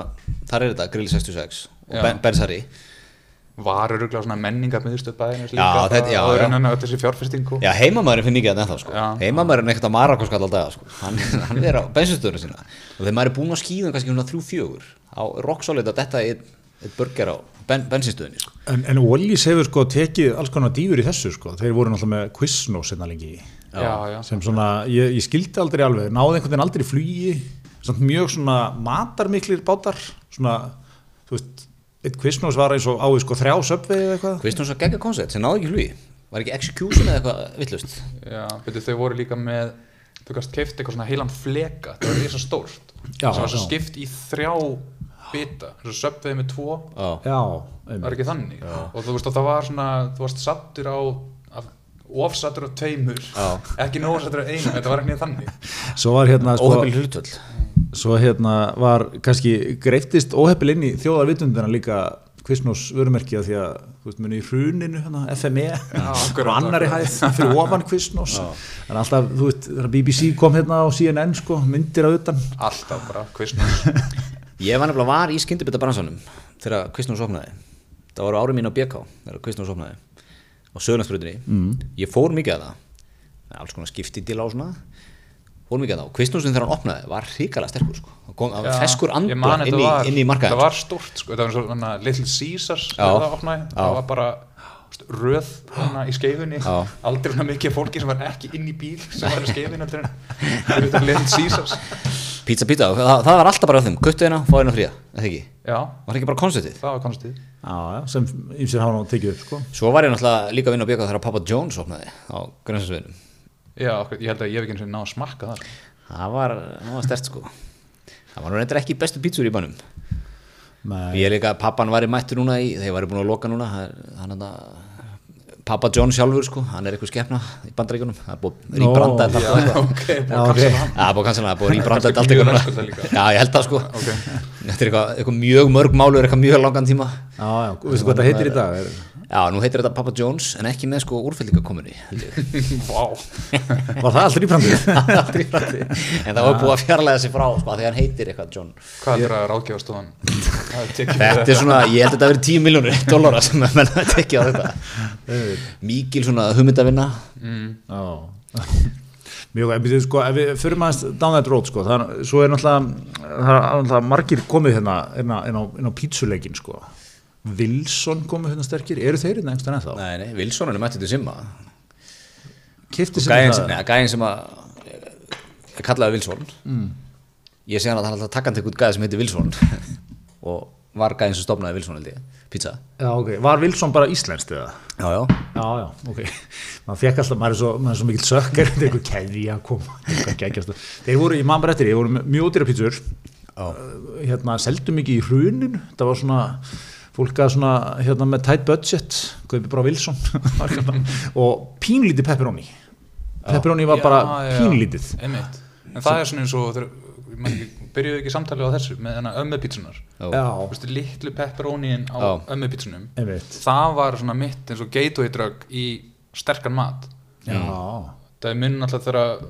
það er þetta grill 66 og ben, Bensari. Var öruglega svona menningar miðstöð bæðinnes líka Já, þetta- já, og já. hennan þessi fjárfestingu. Já heimamæðurinn finn mikið þetta ennþá sko. Heimamæðurinn er ekkert að Marakos allar daga sko. Hann, hann er á bensinstöðuna sína. Og þegar maður er búinn á skíðum kannski svona þrjú fjögur á Rock Solid að detta eitt, eitt burger á ben, bensinstöðinni sko. En, en Wallis hefur sko tekið alls konar dýfur í þessu sko, þeir voru náttúrulega með Quiznos hérna lengi. Sem svona, ég, ég skildi aldrei alveg, náði einhvern veginn aldrei flugi, samt mjög svona matarmiklir bátar, svona, þú veist, eitt Quiznos var eins og á í sko þrjá söpvið eða eitthvað. Kvistnús að gegga koncept sem náði ekki flugi. Var ekki execution eða eitthvað vittlust já, betur þau voru líka með þú gæst keift eitthvað svona heilan fleka það var risa stórt Já, sem var já. skipt í þrjá bita eins og söpvið með tvo. Já, Já, það var ekki þannig? Og þú veist og það var svona þú varst sattur á af- ofsattur á tveimur. Já. ekki nósattur á einum, þetta var ekki þannig. Svo var hérna, sko, svo hérna var kannski greiftist óheppil inn í þjóðarvitundina líka Quiznos vörumerki að því að, þú veist, muni í hruninu hérna, FME og annari hæð fyrir ofan Quiznos en alltaf, þú veist, þegar BBC kom hérna á CNN, sko, myndir að utan. Alltaf bara kvistnus Ég var nefnilega var í skyndibita bransanum þegar Kvistnús opnaði. Það voru ári mín á BK þegar Kvistnús opnaði á sögurnarsbrutinni mm. ég fór mikið að það. Alls konar skipti til á svona fór mikið að það og Kvistnúsin þegar hann opnaði var hrikalega sterkur sko. Það kom, var feskur andla þetta inn í, var- inn í markaðin það var stórt sko, það var svona Little Caesars Já. þegar það opnaði, Já. það var bara röð hana í skeifunni. Já. aldrei svona mikið fólki sem var ekki inn í bíl sem var í það var Little Caesars. Pizza pizza, það, það var alltaf bara á þeim. Kuttu hérna, fá hérna fría, eða? Ekki? Já, var ekki bara konceptið það var konstið Já, já, sem ýmsir hafa nú tekið upp, sko. Svo var ég náttúrulega líka að vinna á BK þegar Papa Jones opnaði á grænsansviðinum já, okkur, ég held að ég hef ekki eins og náð að smakka það það var, það var stert sko það var nú reyndar ekki bestu pítsur í Nei, Ég er líka, pappan var í mættu núna í, þeir væri búin að loka núna, hann er Pappa John sjálfur sko, hann er eitthvað skepna í bandaríkunum, það er búið Nó. rýbranda þetta að það er er búið rýbranda þetta. Já, ég held það sko. Ok. Þetta er eitthvað, eitthvað mjög mörg málur, eitthvað mjög langan tíma. já, já, veistu hvað það heitir í dag? Er, Já, nú heitir þetta Papa Jones, en ekki með sko ég. Vá. var það alltaf í framtíð? En það var búið að fjarlæga sig frá, sko, þegar hann heitir eitthvað John. hvað er er tekið Þetta er svona, ég held að þetta verið 10 miljónir dólara sem að menna að tekja á þetta. Mikil svona hugmyndavinna. Já Mjög, ef við, sko, ef við förum aðeins down that road, sko, það, svo er náttúrulega, það er náttúrulega margir komið hérna á, inn á, á pítsuleikin, sko. Wilson komið hérna sterkir, eru þeir hérna einhverstað ennþá? Nei, nei, Wilson er mættið til Simma. Kifti gæðin það, sem, neða, gæðin sem að er kallaði Wilson mm. ég sé hann að hann alltaf takkandi ykkur gæði sem heitir Wilson og var gæðin sem stopnaði Wilson held ég, pizza já, ok, var Wilson bara íslenskt eða? já, já, Já, já, ok. maður fekk alltaf, maður er svo, maður er svo mikil sökkar, þetta er eitthvað keðji að koma. Þeir voru, ég man bara eftir, þeir voru með mjög ódýra pítsur, hérna, seldu mikið í hruninu, það var svona, fólk að svona, hérna, með tight budget, kaupi bara Wilson, og pínlítið pepperoni. Pepperoni var bara Já, já, pínlítið. en það er svona eins og þegar, man ekki, byrjuðu ekki samtalið á þessu með þennan ömmu pítsunar já. Já, Þú veist, litlu pepperoníin á Já. ömmu pítsunum einmitt. það var svona mitt eins og gateway drug í sterkan mat Já, það er minn alltaf þegar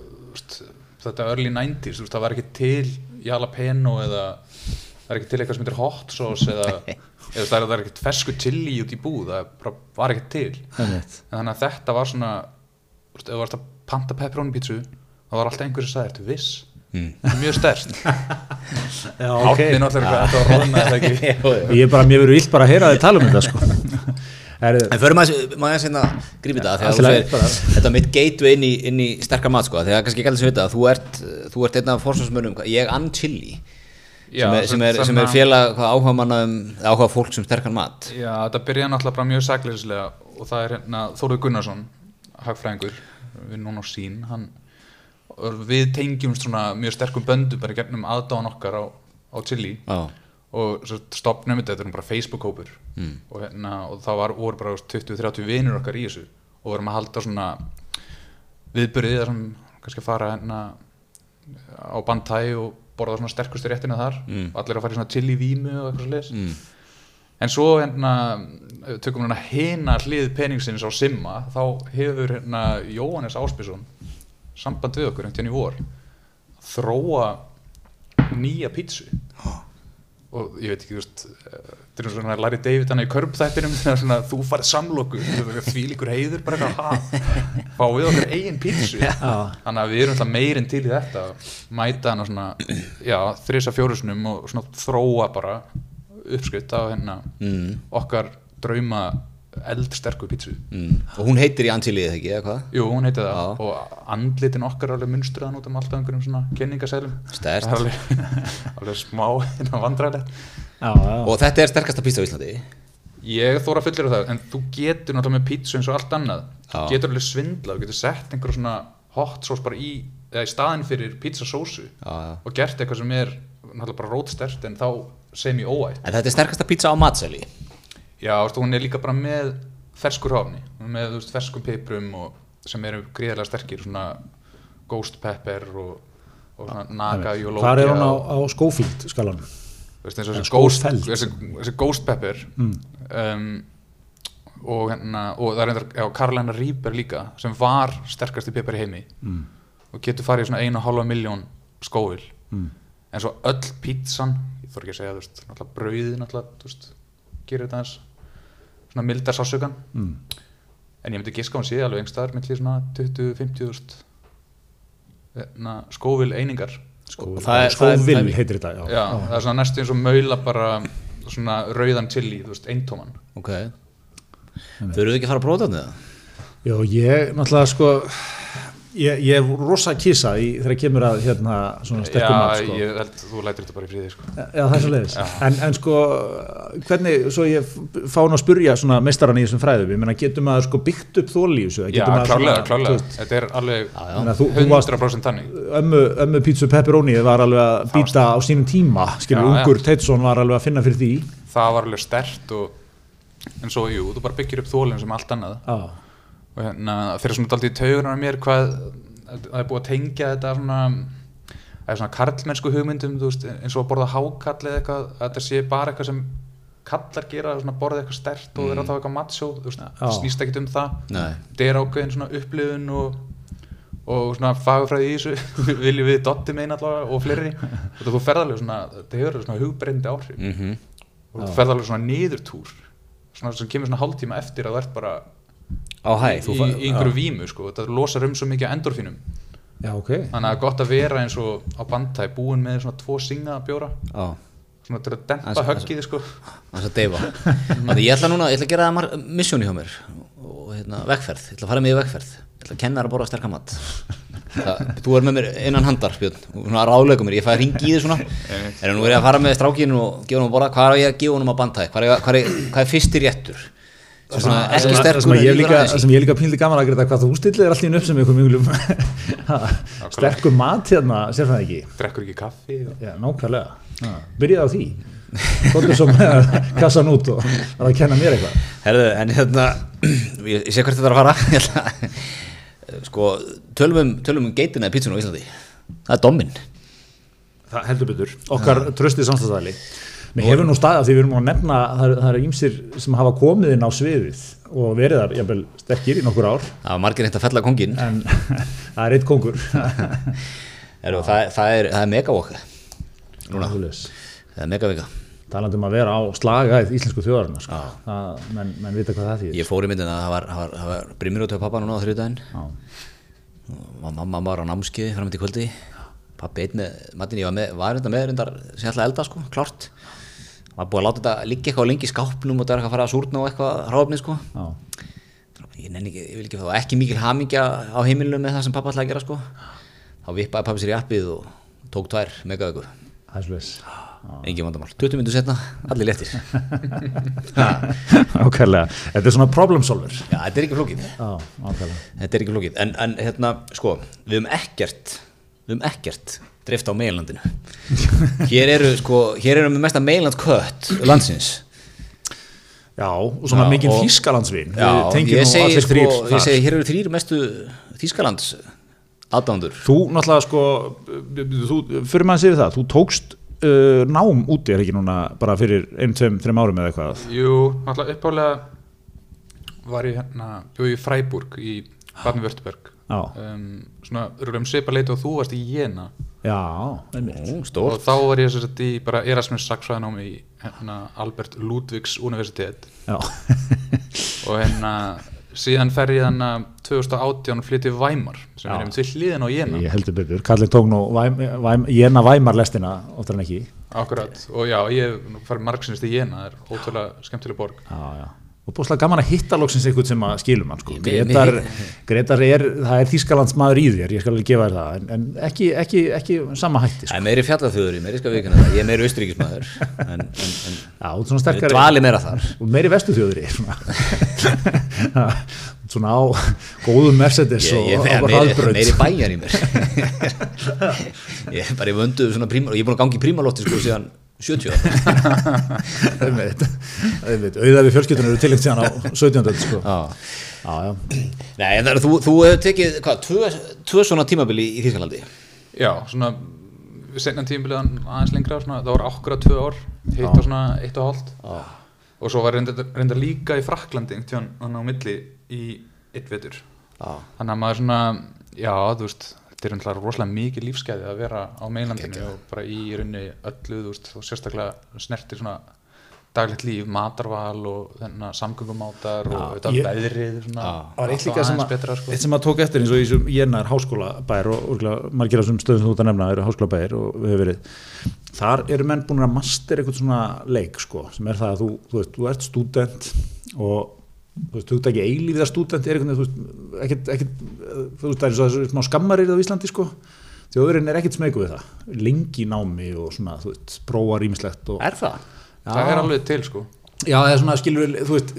þetta early 90s þú veist, það var ekki til jalapeno eða það er ekki til eitthvað sem heitir hot sauce eða, eða það er, það er ekkert fersku chili út í búð það bara var ekkert til þannig að þetta var svona ef þú varst að panta pepperoni pítsu þá var alltaf einhver sem sagði, ertu viss? Mm. mjög stærst eða ekki? Ég er bara, mér verður illt bara að heyra þið tala um þetta, sko. En förum maður maður aðeins hérna grípið það þegar þú segir bara. þetta mitt gateway inn í, inn í sterkar mat sko þegar kannski ekki allir sem vita að þú ert, þú ert einn af fórsvarsmönnum, ég ann chili Já, sem er, sem er, sem er félag áhuga manna um, áhuga fólk sem sterkar mat. Já, þetta byrjaði náttúrulega bara mjög sækleislega og það er hérna Þóruð Gunnarsson hagfræðingur, við núna á sín hann, við tengjum svona mjög sterkum böndu bara í gegnum aðdáðan okkar á, á Chili Já, og stopnum þetta, þetta er bara Facebook-hópur mm. og, hérna, og það var, voru bara 20-30 vinur okkar í þessu og vorum að halda svona viðbyrðið þar sem kannski fara hérna á bandtæ og borða svona sterkustu réttina þar Mm. og allir að fara í svona chili vímu og eitthvað leis mm. En svo hérna, ef við tökum hérna hina hlið peningsins á Simma, þá hefur hérna Jóhannes Áspísson samband við okkur einhvern veginn í vor að þróa nýja pítsu. Og ég veit ekki, þú veist eh, þetta er svona Larry David hann í körbþættinum þegar þú farið samloku því líkur heiður bara eitthvað fá við okkur eigin pítsu. Þannig að við erum alltaf meirinn til í þetta mæta hann á svona þrisa fjórusunum og svona þróa bara uppskritt á hérna mm, okkar drauma eldsterku pítsu mm. og hún heitir í ansýliðið ekki, eða hvað? Jú, hún heiti það Já. og andlitin okkar er alveg munstruðan út um alltaf einhverjum svona. Það er alveg, alveg smá hérna vandræðilegt Já, já, og þetta er sterkasta pizza á Íslandi Ég þóra fullir af það, en þú getur náttúrulega með pítsu eins og allt annað Já. Þú getur alveg svindla, þú getur sett einhver svona hot sauce bara í, eða í staðin fyrir já. og gert eitthvað sem er náttúrulega bara rótstert en þá semi óætt en þetta er sterkasta pizza á matseli Já, þú veist, hún er líka bara með ferskur hofni, með veist, ferskum piprum og sem eru gríðarlega sterkir svona ghost pepper og, og svona naga jólókja Hvað er hún á, á Schofield skalanum? og þessi ghost, Schofield. þessi, þessi ghost pepper um, og hérna og það er einhver, já, Carolina Reaper líka sem var sterkasti pepper í heimi Mm. og getur farið í svona einu og hálfa miljón skóil Mm. en svo öll pítsan ég þarf ekki að segja, þú veist, gerir þetta eins svona mildar sásökan Mm. en ég myndi giska á hún sé alveg einhverstaðar millir svona 20-50 þúst skóvil einingar. Það er- heitir þetta, já. já, það er svona næstu eins og maula bara svona rauðan chili, þú veist, eintóman. Ok. Þurfum við ekki að fara að prófa þetta? Já, ég náttúrulega sko ég, ég er rosa kísa í, þegar kemur að hérna svona sterkum mat já, sko. ég held, þú lætir þetta bara í friði sko. Já, það er svo leiðis. Já. En, en sko, hvernig, svo ég fá hann að spurja svona meistaran í þessum fræðum, ég meina, getur maður sko byggt upp þóli í þessu? já, klálega, klálega þetta er alveg já. meina, þú, þú varst 100% þannig ömmu, ömmu pítsu pepperoni var alveg að býta á sínum tíma, skilur, Já, já. ungur Teitsson var alveg að finna fyrir því. það var alveg stert og en svo, jú, þú bara byggir upp þólinn sem allt annað Já, og hérna, fyrir svona daldið í taugunar mér hvað, það er búið að tengja þetta svona það er svona karlmennsku hugmyndum veist, eins og að borða hákall eða eitthvað, að þetta sé bara eitthvað sem kallar gera, svona borða eitthvað stert og vera þá eitthvað matsjó, þú veist, Já. það snýst ekkit um það. Þetta er ákveðin svona upplifun og, og svona fagfræði í þessu viljum við dotti meina allavega og fleiri. Og þú ferðarlega svona, þetta hefur svona hugbreyndi áhrif. Mm og þú ferðarlega svona niðurtúr svona sem kemur svona hálftíma eftir að þú ert bara á hæ, í, í, einhverju vímu sko, þetta losar um svo mikið af endorfínum. Já, ok. þannig að gott að vera eins og á bandtæ búin með svona tvo singa bjóra. Já, svona til að dempa höggið sko. það er að deyfa. Þannig, ég ætla núna, ég ætla að gera það misjóni hjá mér og hérna, vegferð, ég ætla að fara með í vegferð. Ég ætla að kenna þér að borða sterka mat. Það, þú er með mér innan handar Björn, og svona ráðlegum mér, ég fæði ringi í þið svona. En nú er ég að fara með strákinu og gefa honum að borða, hvað er ég að gefa honum að bandtæk hvað, er- hvað, er- hvað er ekki sterkur ég líkur líka, í. það sem ég líka pínlítið gaman að greiða hvað þú stillir allir inn upp sem eitthvað mjög sterkum mat hérna, sér það ekki drekkur ekki kaffi og... Já, nákvæmlega. Já, Byrjaði á því. Góttu svo með kassan út og var að kenna mér eitthvað. Herðu, en hérna ég, ég sé hvert þetta er að fara sko, tölum um, tölum um geitina eða pítsun á Íslandi það er dommin Það heldur betur. Okkar tröstið samstagsæli. Mér hefur nú staðið af því við erum að nefna að það, eru ímsir sem hafa komið inn á sviðið og verið þar, jafnvel, sterkir í nokkur ár. Það var margir hægt að fella kongin en það er eitt kongur. Herðu, það, það er, það er megavokk núna, það er megavika Talandi um að vera á slagæð íslensku þjóðarinnar sko. það, menn, menn vita hvað það þýðir. Ég fór í myndina, það var, það var, var brimir út af pappa núna á og mamma var á námskiði fram til kvöldi. Pappi einn með matin, ég var, með, var þetta með reyndar sem að elda sko, klárt var búið að láta þetta liggja eitthvað lengi í skápnum og það er eitthvað að fara að súrna og eitthvað hráfni sko. Já. ég, ekki, ég vil ekki fá ekki mikil hamingja á heimilinu með það sem pappa ætlaði að gera sko. þá vippaði pappi sér í appið og tók tvær er sluðis engin vandamál, 20 minnur setna, allir léttir. Já, ákveðlega, þetta er svona problem solver. Þetta er ekki flókið. Já, þetta er ekki flókið, en, en hérna sko, við höfum ekkert við höfum ekkert drift á meilandinu hér eru sko hér eru með mesta meilandskött landsins. Já, og svona Já, Við tengjum ég segi sko, þrír ég segi hér eru þrýr mestu Þýskalands aðdándur Þú náttúrulega sko þú, fyrir maður sér það, þú tókst uh, nám úti er ekki núna bara fyrir einn, tveim, þreim árum eða eitthvað? Jú, náttúrulega uppálega var ég hérna, bjóð í Freiburg í Baden-Württemberg. Já, um, svona um svipa leiti og þú varst í Jena. Já, og þá var ég sérst í bara Erasmus saksfræðanámi í hérna, Albert Ludwigs universitet. Já, og hérna síðan fer ég hérna 2018 og flytti Weimar sem Já. er einmitt við hliðin á Jena. Ég heldur betur. Kallin tók nú væm, væm, Jena Væmar lestina oftar en ekki. Akkurat. Og já, ég hef farið margsinist í Jena, það er ótrúlega skemmtileg borg. Já, já. Og búinlega gaman að hitta loksins einhvern sem að skilum hann sko. Gretar, Gretar er, það er Þískalands maður í þér ég skal alveg gefa þér það, en, en ekki, ekki, ekki sama hætti sko. Það er meiri fjallaþjóður í meiri skal við það, ég er meiri austríkismæður en, en, en já, sterkari dvali meira þar og meiri vestu þjóðri svona. svona á góðum Mercedes Ég, ég, og, ég, og meiri, meiri bæjar í mér Ég er bara í vöndu svona príma, og ég er búin að gangi í prímalótti sko síðan 70 ára. Einmitt, einmitt. auðvitað við fjölskyldunum eru tilengt síðan á 17. öld, sko. Já. já, já. Nei, en það er, þú, þú hefur tekið, hvað, tvö, tvö svona tímabili í Þýskalandi já, svona senna tímbiliðan aðeins lengra svona, það voru akkurat tvö ár hitt á svona eitt og hálft Já. og svo var reyndar, reyndar líka í Fraklandi þannig á milli í eitt vetur Já. þannig að maður svona, já, þú veist þetta er náttúrulega rosalega mikið lífsgæði að vera á meinlandinu og bara í rauninni öllu, þú veist, og sérstaklega snertir svona daglegt líf, matarval og þennan samgöngumátar og ég- veðrið. Það var eitt alltaf líka sem sko. eitt sem að tók eftir eins og í þessum Jennar háskólabæir og örgulega margir af þessum stöðum sem þú ert að nefna eru háskólabæir og við hefur verið þar eru menn búin að master eitthvað svona leik sko, sem er það að þú, þú veist, þú ert student og þú veist, þú veist ekki eilífiða student er eitthvað, þú veist, ekkert, ekkert þú veist, það er svo þessu smá skammarir á Íslandi sko, þjóðurinn er ekkert smegu við það. Lengi námi og svona, þú veist, prófa rýmislegt og Er það? það er alveg til sko. Já, eða svona skilur við, þú veist,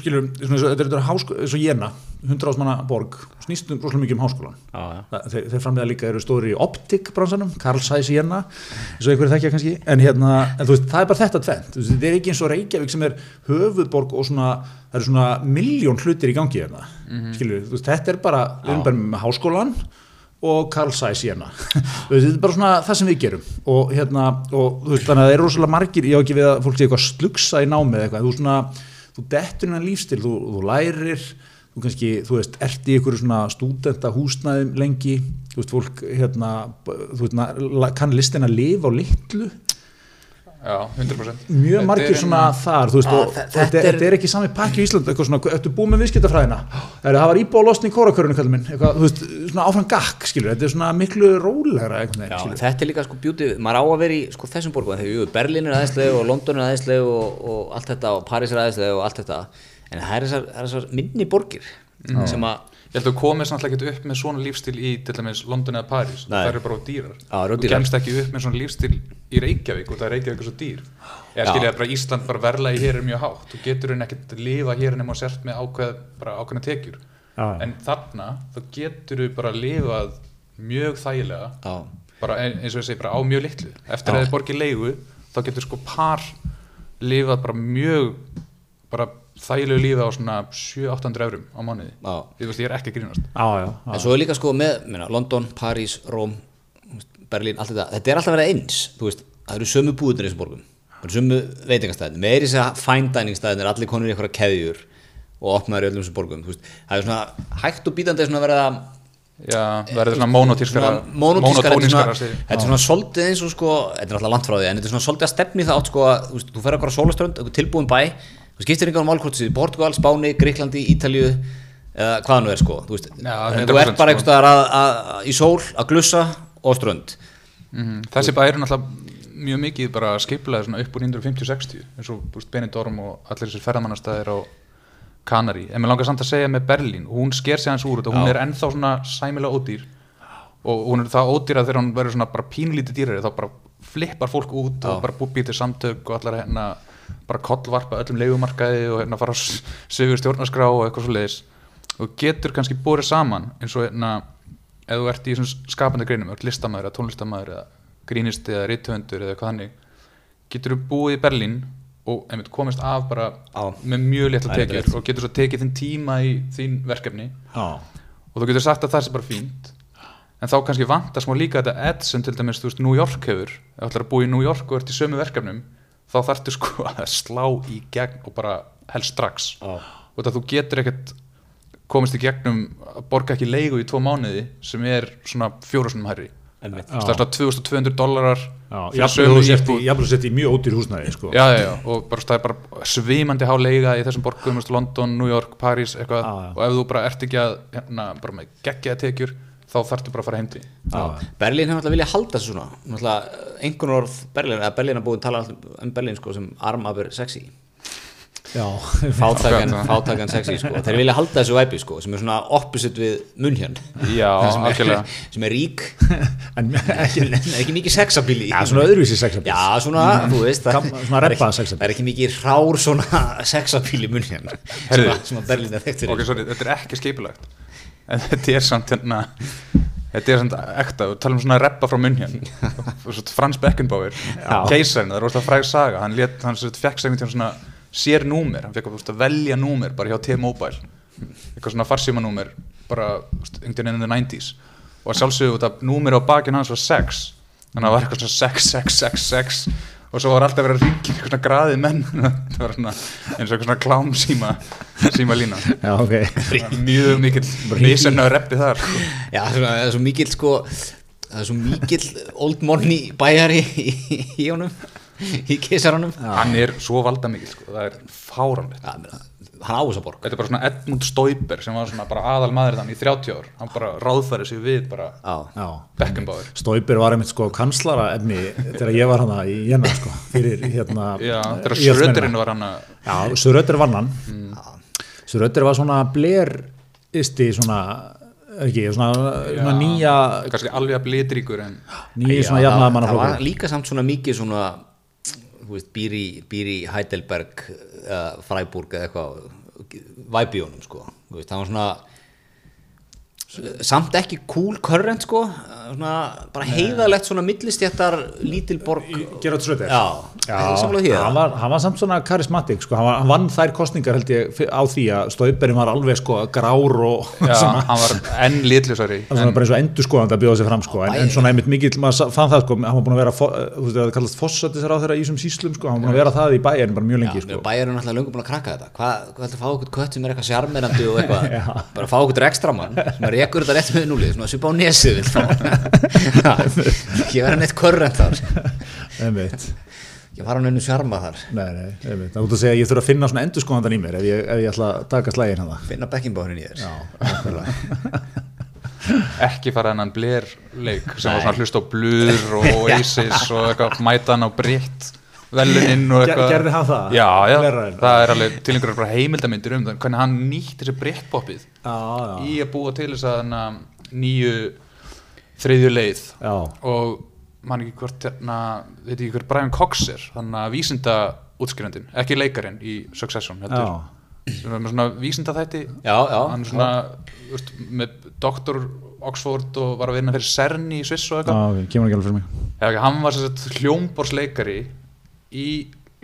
skilur svona, eins og- þetta er háskóla, eins og Jena, 100 ásmanna borg, snýstum rosalega mikið um háskólan. Já, já. Það, þeir, þeir framlega líka eru stóri í optikbransanum, Karl Sæs í Jena, eins og einhverju þekkja kannski, en hérna, en veist, það er bara þetta tvent, þetta er ekki eins og Reykjavík sem er höfuðborg og svona, það eru svona miljón hlutir í gangi hérna, skilur við, þú veist, þetta er bara, bara með háskólan og Karl Sæs hérna Þú veist, þetta er bara svona það sem við gerum. Og hérna, og veist, þannig að það er rosalega margir ég á ekki við að fólk sé eitthvað slugsa í námið eitthvað, þú svona, þú dettur innan lífstil þú, þú lærir, þú kannski þú veist, ert í einhverju svona stúdenta húsnæðum lengi, þú veist, fólk hérna, þú veist, na- kann listin að lifa á litlu? Já, 100% mjög margir svona hérna- þar þú veist, Ah, og, þe- og þetta er- þetta er ekki sami pakki í Ísland eitthvað svona, ertu búið með viðskiptafræðina? Er, það var íbúið að losna í kórakörunum kallum minn? Eitthvað, þú veist, svona áfram gakk skilur, þetta er svona miklu rólegra skilur. þetta er líka sko bjúti, maður á að vera í sko, þessum borgum, þegar Berlín er aðeinslega og London er aðeinslega og, og allt þetta og Paris er aðeinslega og allt þetta en það er þessar, það er þessar minni borgir sem að, Ég held að þú komist náttúrulega ekki upp með svona lífstíl í til dæmis London eða Paris, Nei. það eru bara of dýrar. Eru þú dýrar. kemst ekki upp með svona lífstíl í Reykjavík og það er Reykjavík er svo dýr. Eða skilja að bara Ísland bara verla í hér er mjög hátt, þú getur henni ekkert að lifa hér nema sért með ákveð, bara ákveðna tekjur. Já. En þarna, þá getur þú bara lifað mjög þægilega, já, bara ein- eins og ég segi, bara á mjög litlu. Eftir Já. að þið borgið leigu, þá getur sko par lifað bara mjög, bara þægilegu lífi á svona 700-800 eurum á mánuði. já. Ég veist, ég er ekki að grínast. já, já, já. En svo er líka sko með minna, London, París, Róm, Berlín, allt þetta, þetta er alltaf verið eins, þú veist, það eru sömu búðir í þessum borgum, það eru sömu veitingastæðin, meiri þess að fine dining stæðin er allir konur í eitthvað keðjur og opnaður í öllum þessum borgum, þú veist, það er svona hægt og bítandi að Já, verður svona monotískara svona monotískara, þetta er svona- er svolítið eins og sko, þetta er alltaf langt frá því en þetta er svona svolítið að stefni það átt sko að þú, þú fer okkur á sólaströnd, eitthvað tilbúin bæ þú skiptir hvort þú séð Portugal, Spáni, Gríklandi, Ítalíu eða hvað nú er sko þú, veist, Já, en 100% þú ert bara sko. einhvers staðar að, að, að, í sól að glussa og strönd Mhm. Þessi bæri er náttúrulega mjög mikið bara skipulega svona upp úr 1950-60 eins og Benidorm og allir þessir ferðamannastæðir á Kanari en mér langar samt að segja með Berlín hún sker sig hans úr þetta, hún Já. er ennþá svona sæmilega ódýr og hún er það ódýr að þegar hún verður svona bara pínlítið dýrari þá bara flippar fólk út og bara búið til samtök og allar hérna bara kollvarpa öllum leigumarkaði og hérna fara sigur stjórnarskrá og eitthvað svo leiðis og getur kannski borið saman eins og hérna ef þú ert í svona skapandi greinum, listamæður eða tónlistamæður eða grínisti eða rithöfundur eða hvað hannig getur þú búið í Berlín og einmitt komist af bara Já. með mjög Það er tekjur og getur svo tekið þinn tíma í þín verkefni já. og þú getur sagt að það sé bara fínt en þá kannski vantar smá líka þetta edd sem til dæmis, þú veist, New York hefur ef þú ætlar að búa í New York og ert í sömu verkefnum þá þarftu sko að slá í gegn og bara helst strax Já. og þetta þú getur ekkert komist í gegnum að borga ekki leigu í tvo mánuði sem er svona fjóra svona hærri það er svona 2200 dólarar þú sett í mjög ódýr húsnæði sko. já, já, já, og bara, það er bara svimandi há leiga í þessum borgum, London, New York, Paris eitthvað, já. og ef þú bara ert ekki að hérna, bara með geggjaða tekjur, þá þarftu bara að fara heimti Já. Berlín hefur alltaf viljað halda þessu svona. Einhvern orð Berlín eða Berlín er búin að tala alltaf um Berlín sko sem armabur sexy. Já, fátakan, fátakan sexy sko. Þeir vilja halda þessu væpi sko sem er svona opposite við munhjörn sem sem er rík. En ekki, ekki mikið sexabíli Já, svona öðruvísi sexapíl. Já, svona, þú veist svona það er ekki- er ekki mikið rár svona sexabíli munhjörn sem, að- sem að Berlín er þekkt Ok, sorry, þetta er ekki skipulagt En þetta er samt hérna Þetta er samt ekta, við talum um svona reppa frá munn hérna Frans Beckenbauer Keisarinn, það er orðið fræg saga. Hann, lét, hann fekk sem svona sér númer. Hann fekk að, að velja númer bara hjá T-Mobile. Eitthvað svona farsíma númer Bara veginn in the 90s Og að sjálfsögðu út af númer á bakinn hans var 6 Þannig að það var eitthvað svona 6, 6, 6, 6 Og svo var alltaf verið að ringja eitthvað svona graðið menn Það var svona eins og eitthvað svona klám síma Síma lína Já, ok. mjög mikill vísenn að reppi þar sko. Já, svona, það er svo mikill sko það er svo mikill old money bæjari í, í honum í keisaranum hann er svo valda mikill sko. það er fáranlegt Já, meina, hann á þessa borg. Þetta er bara svona Edmund Stoiber sem var svona bara aðal maður þannig í 30 ár. Hann bara ráðfæri sig við bara Já, Já. Beckenbauer. Stóibir var einmitt sko kanslara efni þegar ég var hana í Jena sko fyrir hérna já, þegar. Schröderinn var hann að Já, Surötter vann hann. Surötter var svona bleristi svona ekki, svona, svona nýja kannski alveg að blitríkur en nýja Já, svona jafnaða það var manna líka samt svona mikið svona veist, býr í, býr í Heidelberg eða Freiburg eða eitthvað væpi honum sko. Það var svona samt ekki cool current sko. Svona, bara heiðalegt svona millistjættar lítil borg. Gerard því hann, var, hann var samt svona karismatik sko. hann, var, hann vann þær kostningar held ég á því að Stóiberinn var alveg sko grár og já, svona, hann var enn litljusari það var svona bara eins og endur skoðandi að bjóða sig fram sko. en, en svona einmitt mikill, maður fann það sko, hann var búin að vera fo- þú veist það kallast fossatisar á þeirra í þessum síslum sko. hann var búin að vera það í bæjarinn bara mjög lengi Já, sko. bæjar er náttúrulega löngu búin að krakka þetta. Hvað, hvað heldur að fá okkur kött sem er eitthvað rekur þetta rétt með núlið, svona svipa á nesið ekki vera neitt körrent þar. Einmitt. Ekki fara hann einu sjarma þar. Nei, nei, einmitt. það er út að segja að ég þurfa að finna svona endurskoðandan í mér ef ég, ef ég ætla að taka slægin hann finna bekkinbáðurinn í þér. Já, nákvæmlega. ekki fara þennan bler leik sem var svona hlust á blur og Oasis og eitthvað mætan á britt veluninn og eitthvað. gerði hann það? Já, já, það. Er alveg til einhverjar bara heimildamindir um það hvernig hann nýtt Já, já, í að búa til þess að nýju þriðju leið. Já, og man ekki hvort hérna, veit ekki hver Brian Cox er þannig að vísinda útskýrandinn ekki leikarinn í Succession heldur, sem er með svona vísinda þætti já, já, hann er svona veist, með doktor Oxford og var að vinna fyrir CERN í Sviss og eitthvað. Kemur ekki alveg fyrir mig. Já, hann var hljómborsleikari í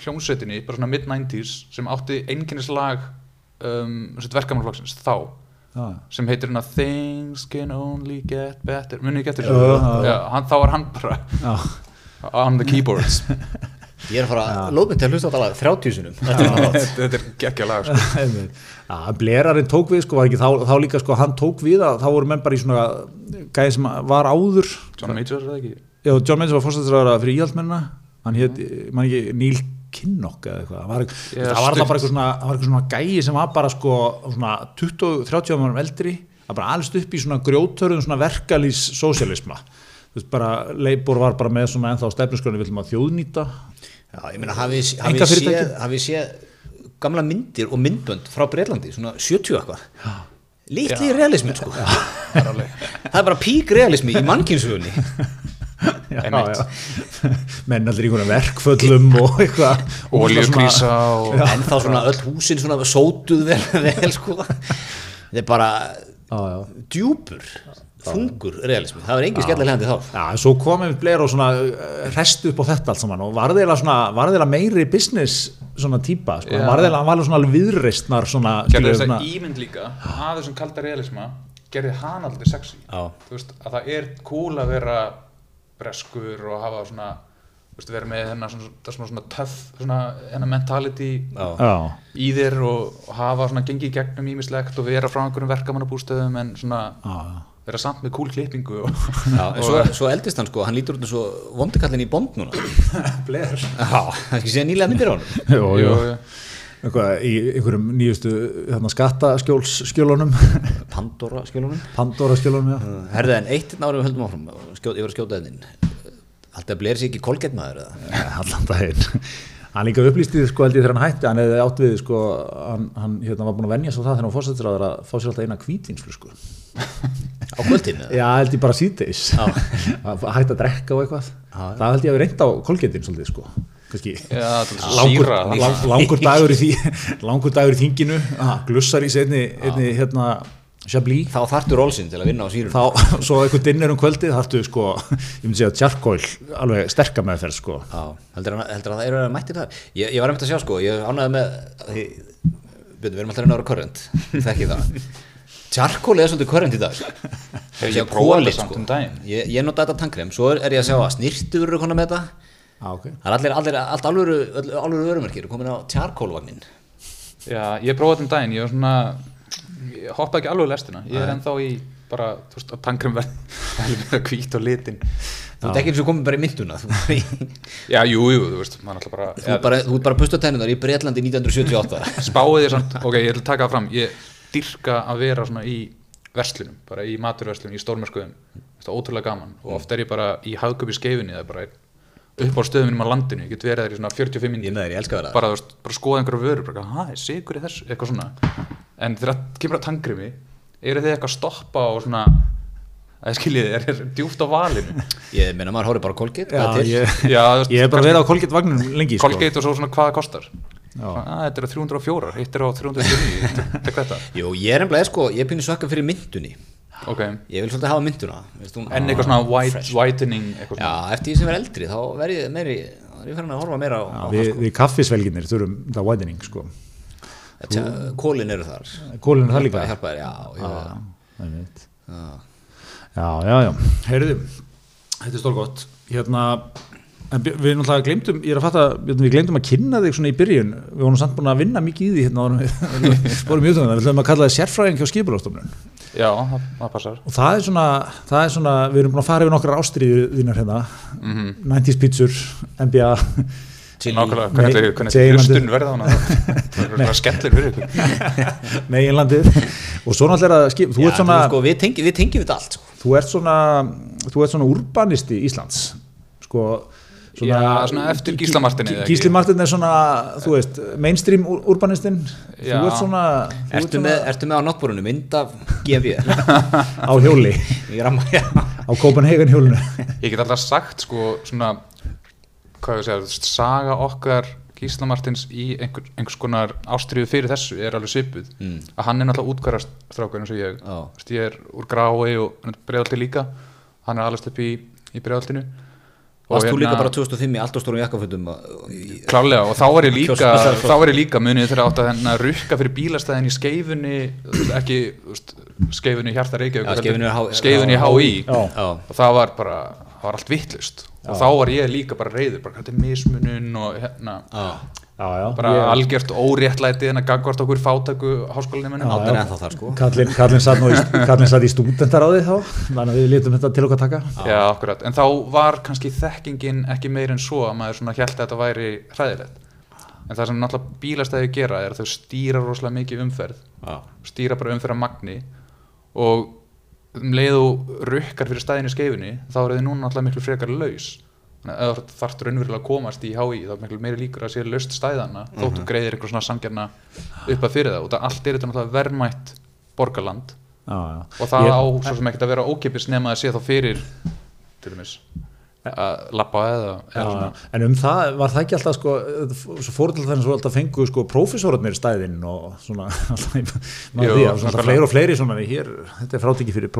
hljómsveitinni bara svona mid-90s sem átti einkennislag um, verkamannflokksins þá Já, sem heitir hérna Things can only get better. Munið ekki eftir þessu? Já. Já, hann, þá var hann bara já, on the keyboards. Ég er að fara að lóðmynd til að hlusta á þetta lag 30 sinum þetta er geggja lag sko. Blerarinn tók við, sko, var ekki þá, þá líka, sko, hann tók við að þá voru menn bara í svona gæði sem var áður. John Major er það ekki? Já, John Mendes var fórstæðisraður fyrir íhaldmennina hann hétt, man ekki, Neil Kinnock eða eitthvað, það var, Já, það var bara eitthvað svona, það var eitthvað svona gæi sem var bara sko svona 20-30 árum eldri. Það var bara alveg upp í svona grjótörðum svona verkalýs sósialisma þú veist bara, Leibor var bara með svona ennþá stefnusgrunni viljum að þjóðnýta. Já, ég meina hafið séð, hafið séð gamla myndir og myndbönd frá Breitlandi svona 70 eitthvað. Litli realismi sko. Það er bara pík realismi í já, já. menn allir í verkföllum og eitthvað. Svona- og en þá svona öll húsin svona sótuð vel, vel sko. Þetta er bara já, já. djúpur þungur realismi, það var engin skellilegandi þá. Já, en svo komum við bleir og svona restu upp á þetta allt saman og var þeirra svona, var þeirra meiri business svona típa, sko, Já. var þeirra, hann var alveg svona alveg viðreistnar svona, gerði þess að ímynd líka að þessum kalda realisma gerði hann aldrei sexy. Já. þú veist að það er cool að vera breskur og hafa svona veist, vera með hennar svona, svona, svona töff svona hennar mentality Já. Í þér og, og hafa svona gengið í gegnum ímislegt og vera frá einhverjum verkamannabústöðum en svona já, vera samt með cool klippingu og Já, en svo, svo eldist hann sko, hann lítur út eins og vondikallin í Bond núna. Blair Já, það er ekki séð nýlega myndir á hann Jú, jú, jú. Eitthvað í einhverjum nýjustu hérna, skattaskjólsskjólunum. Pandora skjólunum Pandora skjólunum, já Herðu en eitt náður við höldum áfram. Skjóð, yfir að skjóta þinn Alltaf blerið sér ekki kolgetmaður eða? Allan daginn. Hann líka upplýsti þið sko held ég þegar hann hætti. Hann hefði átt við sko hann, hann hérna, var búin að venja svo það þegar hann fórsettur að fá sér alltaf eina kvítvinslu sko Á kvöldinu? já held ég bara síðdeis hætti að drekka og eitthvað. Já. það held ég að við reynda á kolgetin svolítið sko kannski er langur, síra lang, langur dagur í því langur dagur í þinginu. Glussar í sig einni, einni hérna Chablis. Þá þartu rólsinn til að vinna á sírun þá, svo eitthvað dinner um kvöldið þarftu sko, ég myndi segja charcoal alveg sterka meðferð sko. Já, heldur að, heldur að það eru að mættir það Ég, ég var einmitt að sjá sko, ég ánæði með því, við erum alltaf að vera körrent þekki það. Charcoal er svolítið körrent í dag. Hef Ég prófað þetta samt sko. um daginn. Ég, ég nota þetta tankrem, svo er, ég að sjá að snirtu eru konar með þetta. ah, okay. Það er allir, allir allt alvöru, alvöru örumerkir komin á charcoal-vagnin Já, ég prófaði þetta um daginn, ég var svona ég hoppaði ekki alveg lestina. Ég er ennþá í bara, þú veist, að tankrum verð hvít og litin. Þú ert ekki eins og komin bara í mynduna Þú, Já, jú, jú, þú veist, maður alltaf bara, þú, ert bara, bara pustatennunar í Breitlandi 1978 spáði þér samt, ok, ég ætla að taka það fram. Ég dyrka að vera svona í verslunum, bara í maturverslunum, í stórmerskuðum það er ótrúlega gaman. Og oft er ég bara í hagköp í skeifinni, það er bara upp á stöðunum á landinu, ég get verið þær í svona 45 Ég mínútur. Er með þér, ég elska að vera bara, þú veist, bara skoða einhverju vörur bara, hæ, sigur í þessu, eitthvað svona. En þegar það kemur að tangrimi eru þið eitthvað að stoppa og svona að skiljið, er, er djúft á valinu? Ég meina maður horfir bara á Colgate Já, hvað er til? ég, já, þú veist, ég hef bara verið á Colgate vagnum lengi sko. Colgate og svo svona hvað það kostar? Já. að, þetta er á 304, eitt er á 309 tek þetta, Jú, ég er ennblega sko, ég er pínu svaka fyrir myndunni ok. Ég vil svolítið hafa mynduna veist, hún, en eitthvað svona white, whitening eitthvað Já, eftir því sem er eldri þá verð ég meiri þá er ég fyrir að horfa meira á, Já, á við, við kaffisvelginir þurfum það whitening sko. Kólin eru þar. Kólinn er það líka. Það hjálpa þér, já, já, já. já, já, já, heyrðu þetta er stórgott. Hérna, en við náttúrulega glemdum ég er að fatta, við glemdum að kynna þig svona í byrjun. Við vorum samt búin að vinna mikið í því hérna, við vorum mjög við ætlum að kalla það sérfræðing hjá skipulastofnun já, það, það passar. Og það er svona, það er svona við erum búin að fara yfir nokkrar ástriðu þínar hérna. Mm 90s pizzur, NBA nákvæmlega, hvernig hvernig hlustun verða hana það er bara skellur fyrir ykkur. Meginlandið. Og svo náttúrulega er að skip, þú Já, ert svona sko, við, tengjum þetta allt sko. þú ert svona þú ert svona urbanisti Íslands. Sko Já, svona eftir Gísla ekki? Gísli Martin er svona, þú veist mainstream ur- urbanistinn þú ert svona, þú ert ertu, svona með, ertu með á náttbúrunu mynd af GMB á hjóli. Á Copenhagen hjólinu. Ég get alltaf sagt sko svona hvað ég segja, þú veist, saga okkar Gísla Martins í einhver, einhvers konar ástriðu fyrir þessu er alveg svipuð. Mm. að hann er náttúrulega útkværast strákur eins og ég. Veist, ég er úr grái og bregðaldi líka. Hann er allast upp í, í bregðaldinu Varst þú líka bara 2005 í allt og stórum jakkafötum klálega og þá var ég líka líka munið þegar átt að rukka fyrir bílastæðin í skeifunni ekki skeifunni hjarta Reykjavík skeifunni HÍ og það var bara, það var allt vittlust og þá var ég líka bara reyður bara er mismunun og hérna já já, bara ég- algjört óréttlæti en að gagvart okkur fátæku háskólinni sko. Kallinn Kallinn satt, satt í stúdentaráði þá þannig að við lítum þetta til okkar taka. Já, akkurat, en þá var kannski þekkingin ekki meir en svo að maður svona held að þetta væri hræðilegt. En það sem náttúrulega bílastæði gera er að þau stýra rosalega mikið umferð. Já, stýra bara umferð að magni og um leið og rukkar fyrir stæðinu skeifinni þá eru þið núna náttúrulega miklu frekar laus að ef þú raunverulega að komast í HÍ þá er miklu meiri líkur að sé laust stæðana þóttu greiðir einhver svona samgjarna upp að fyrir það. Og það allt er þetta verðmætt borgarland. Já, já. og það Ég- á svo sem ekkert að vera ókipis nema að sé þá fyrir til dæmis að lappa eða, eða Já, svona en um það var það ekki alltaf sko, svo fór til þannig svo alltaf fengu sko prófessorarnir stæðinn og svona alltaf, Jú, því að svona nákvæmlega. fleiri og fleiri svona hér, þetta er frátekki fyrir.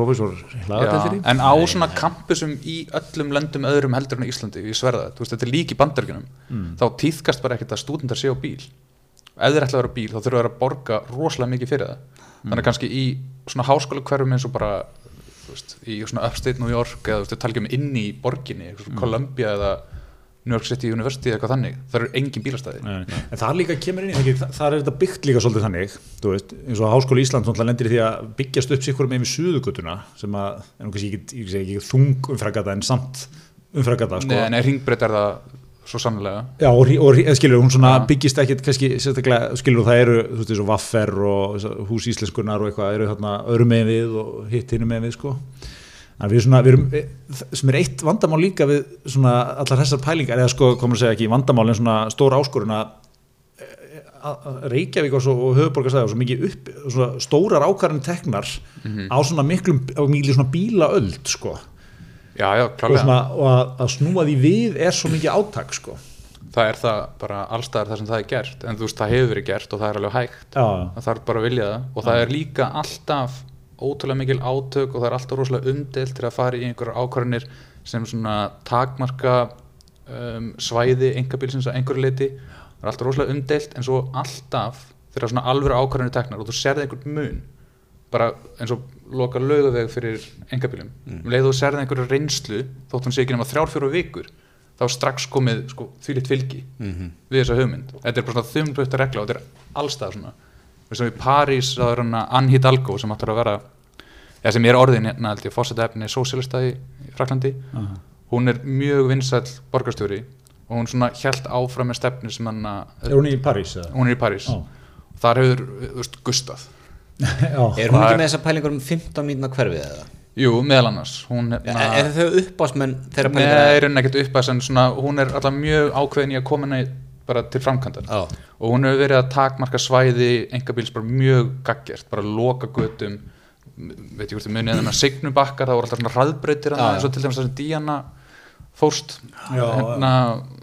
Já, en á svona campusum í öllum löndum öðrum heldur en á Íslandi, ég sverða það, veist, þetta er lík í bandargjunum, Mm. þá týðkast bara ekkert að stúdendar séu á bíl. Ef þeir ætla að vera á bíl, þá þurfa þeir að borga rosalega mikið fyrir það. Mm. Þannig að kannski í svona háskóla hverfum eins og bara, veist, í svona upstate New York eða þú veist, við talgjum inn í borginni, Mm. Columbia eða New York City University eða eitthvað þannig, það eru engin bílastæði. Nei, nei. En það líka kemur inn í það, ekki- það er þetta byggt líka svolítið þannig, þú veist, eins og Háskóli Íslands náttúrulega lendir í því að byggjast upp sikkur með yfir suðugutuna sem að, en kannski ekki, ég segi ekki þung umfragata en samt umfragata, sko. Nei, nei, ringbreyt er það svo sannlega Já, og, og skilur, hún svona byggist ekkit kannski skilur, það eru þú veist, og Vaffer og hús íslenskunar og eitthvað, eru þarna öðrum megin við og hitt hinnum megin við, sko. En við svona, við erum, eh, sem er eitt vandamál líka við svona allar þessar pælingar eða sko, komur að segja ekki vandamál en svona stór áskorun að að Reykjavík og, og höfuborgarsæði og svo mikið upp, svona stórar ákvarðin teknar á svona miklum, á miklu svona bílaöld, sko já, já, og, svona, og að, að snúa því við er svo mikið átak, sko. Það er það bara allstaðar það sem það er gert en þú veist, það hefur verið gert og það er alveg hægt. Það þarf bara að vilja það. Og það er líka alltaf ótrúlega mikil átök og það er alltaf rosalega umdelt til að fara í einhverjar ákvarðanir sem svona takmarka um, svæði engabílsins að einhverju leiti það er alltaf rosalega umdelt en svo alltaf þegar svona alvöru ákvarðanir teknar og þú serði einhvern mun bara eins og loka lögaveg fyrir engabílum mm. um leið og serði einhverju reynslu þótt hún sé ekki nema þrjár fjóru vikur þá strax komið sko, þvílitt fylgi Mhm. við þessa hugmynd þetta er bara svona þumblöta regla og þetta er allstað svona við sem í París þá er hann Anne Hidalgo sem ætlar að vera eða sem er orðin hérna held ég fórseta efni sósíalista í Fraklandi hún er mjög vinsæll borgarstjóri og hún svona hjælt áfram með stefnu sem hann Er hún í París? eða? hún er í París Já. þar hefur, þú veist, gustað Já, Er hún ekki með þessar pælingar um 15 mínúna hverfið eða? jú, meðal annars. Hún Ja, hérna er þau uppásmenn þeirra Nei, pælingar? er hún ekkert upp að sem svona, hún er alltaf mjög ákveðin í að koma henni bara til framkvæmdar. Já, og hún hefur verið að takmarka svæði engabíls bara mjög gaggjert, bara loka götum veit ég hvort þið munið en það signubakkar, það voru alltaf svona hraðbreytir Já, já. eins og til dæmis það sem Díana fórst. Já, hérna,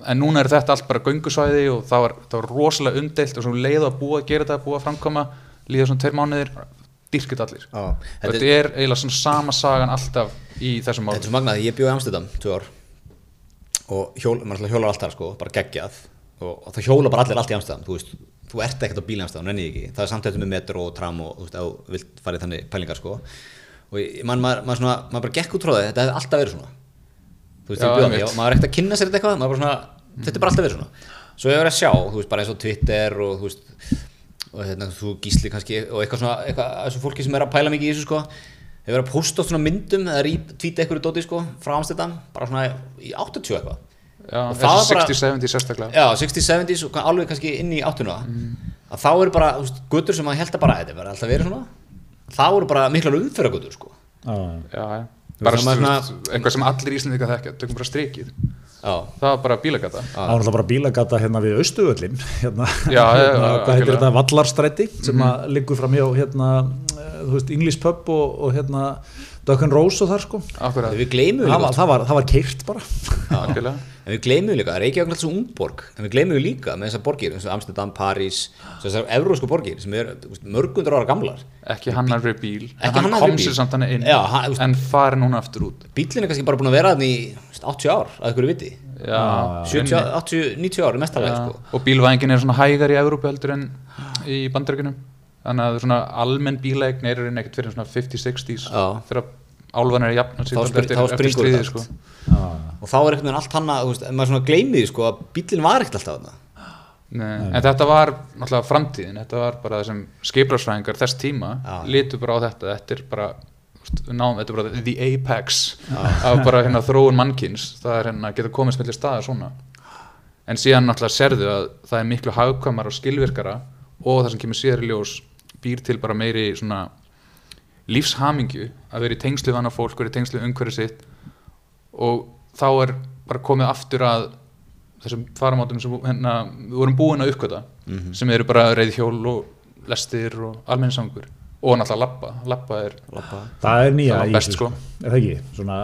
en núna er þetta allt bara göngusvæði og það var, það var rosalega umdeilt og svo leið að búa að gera þetta, búa að framkoma líða svona tveir mánuðir, dýrkit allir. Já. þetta, Þetta, er eiginlega svona sama sagan alltaf í þessum þetta er málum. svo magnað, ég bjóði í Amsterdam tvö ár og hjól, maður alltaf hjólar alltaf sko, bara geggjað. Og, og það hjóla bara allir allt í Amsterdam þú veist, þú ert ekkert á bíl í Amsterdam, nenni ekki. Það er samtættu með metro og tram og þú veist, ef þú vilt fara í þannig pælingar sko. Og ég, man, maður, maður, svona, maður bara gekk út frá það þetta hefði alltaf verið svona. Þú veist, Já, ég bjóði einmitt. mig, maður er ekkert að kynna sér þetta eitthvað maður bara svona, þetta er bara alltaf verið svona. Svo ég verið að sjá, þú veist, bara eins og Twitter og þú veist, og hérna, þú gísli kannski og eitthvað svona, eitthvað, þessu fólki sem er að pæla mikið í þessu sko hefur verið að posta svona myndum eða retweeta eitthvað dóti sko frá Amsterdam, bara svona í 80 eitthvað. Já, Og er bara- 60-70 sérstaklega. Já, 60s, 70s og alveg kannski inn í áttuna að þá eru bara, þú veist, guttur sem að held að bara þetta verði alltaf verið svona. Þá eru bara miklar umfyrra guttur sko. Já, Já, bara veist, eitthvað sem allir íslendinga þekkja tökum bara strikið, Já, það var bara bílagata. Það var náttúrulega bara bílagata hérna við Östuöllin hérna, Já, hérna, hvað heitir algjörlega. þetta, Vallarstræti sem að liggur fram hjá hérna, eh, þú veist, English Pub og, og hérna Duck and Rose og þar sko. Akkurat, við gleymum það líka. var, það var, það var keirt bara. Algjörlega. En við gleymum líka, Reykjavík er alltaf svo ungborg en við gleymum líka með þessar borgir eins og Amsterdam, París, þessar evrósku borgir sem er mörgundur ára gamlar. Ekki hannar fyrir bíl, Ekki en hann kom sér samt hann inn Já, hann- en farin núna aftur út. Bíllinn er kannski bara búin að vera þannig 80 ár, að ykkur viti já, 70, 80, 90 ár í mestalega já. sko. og bílvæðingin er svona hægar í Evrópu heldur en í bandaríkunum þannig að svona almenn bílægn er ekkert fyrir svona 50-60s Já. þegar álvan er sig Þá dálítið spring- þá springur þetta sko. allt. og þá er einhvern veginn allt hann að, þú veist, ef maður svona gleymið sko, að bíllinn var ekkert alltaf þarna Nei, en þetta var náttúrulega framtíðin, þetta var bara þessum skipræðsfræðingar þess tíma Já. litu bara á þetta, þetta er bara náum, þetta er bara the apex af bara hérna þróun mannkins það er hérna að geta komist mellir staðar svona. En síðan náttúrulega serðu að það er miklu hagkvæmar og skilvirkara og það sem kemur síðar í ljós býr til bara meiri svona lífshamingju að vera í tengslu við annað fólk, vera í tengslu við umhverju sitt. Og þá er bara komið aftur að þessum faramátum sem hérna, við vorum búin að uppgöta sem eru bara reyðhjól og lestir og almenningssangur og náttúrulega lappa, lappa er það er nýja Það best, sko. er það ekki, svona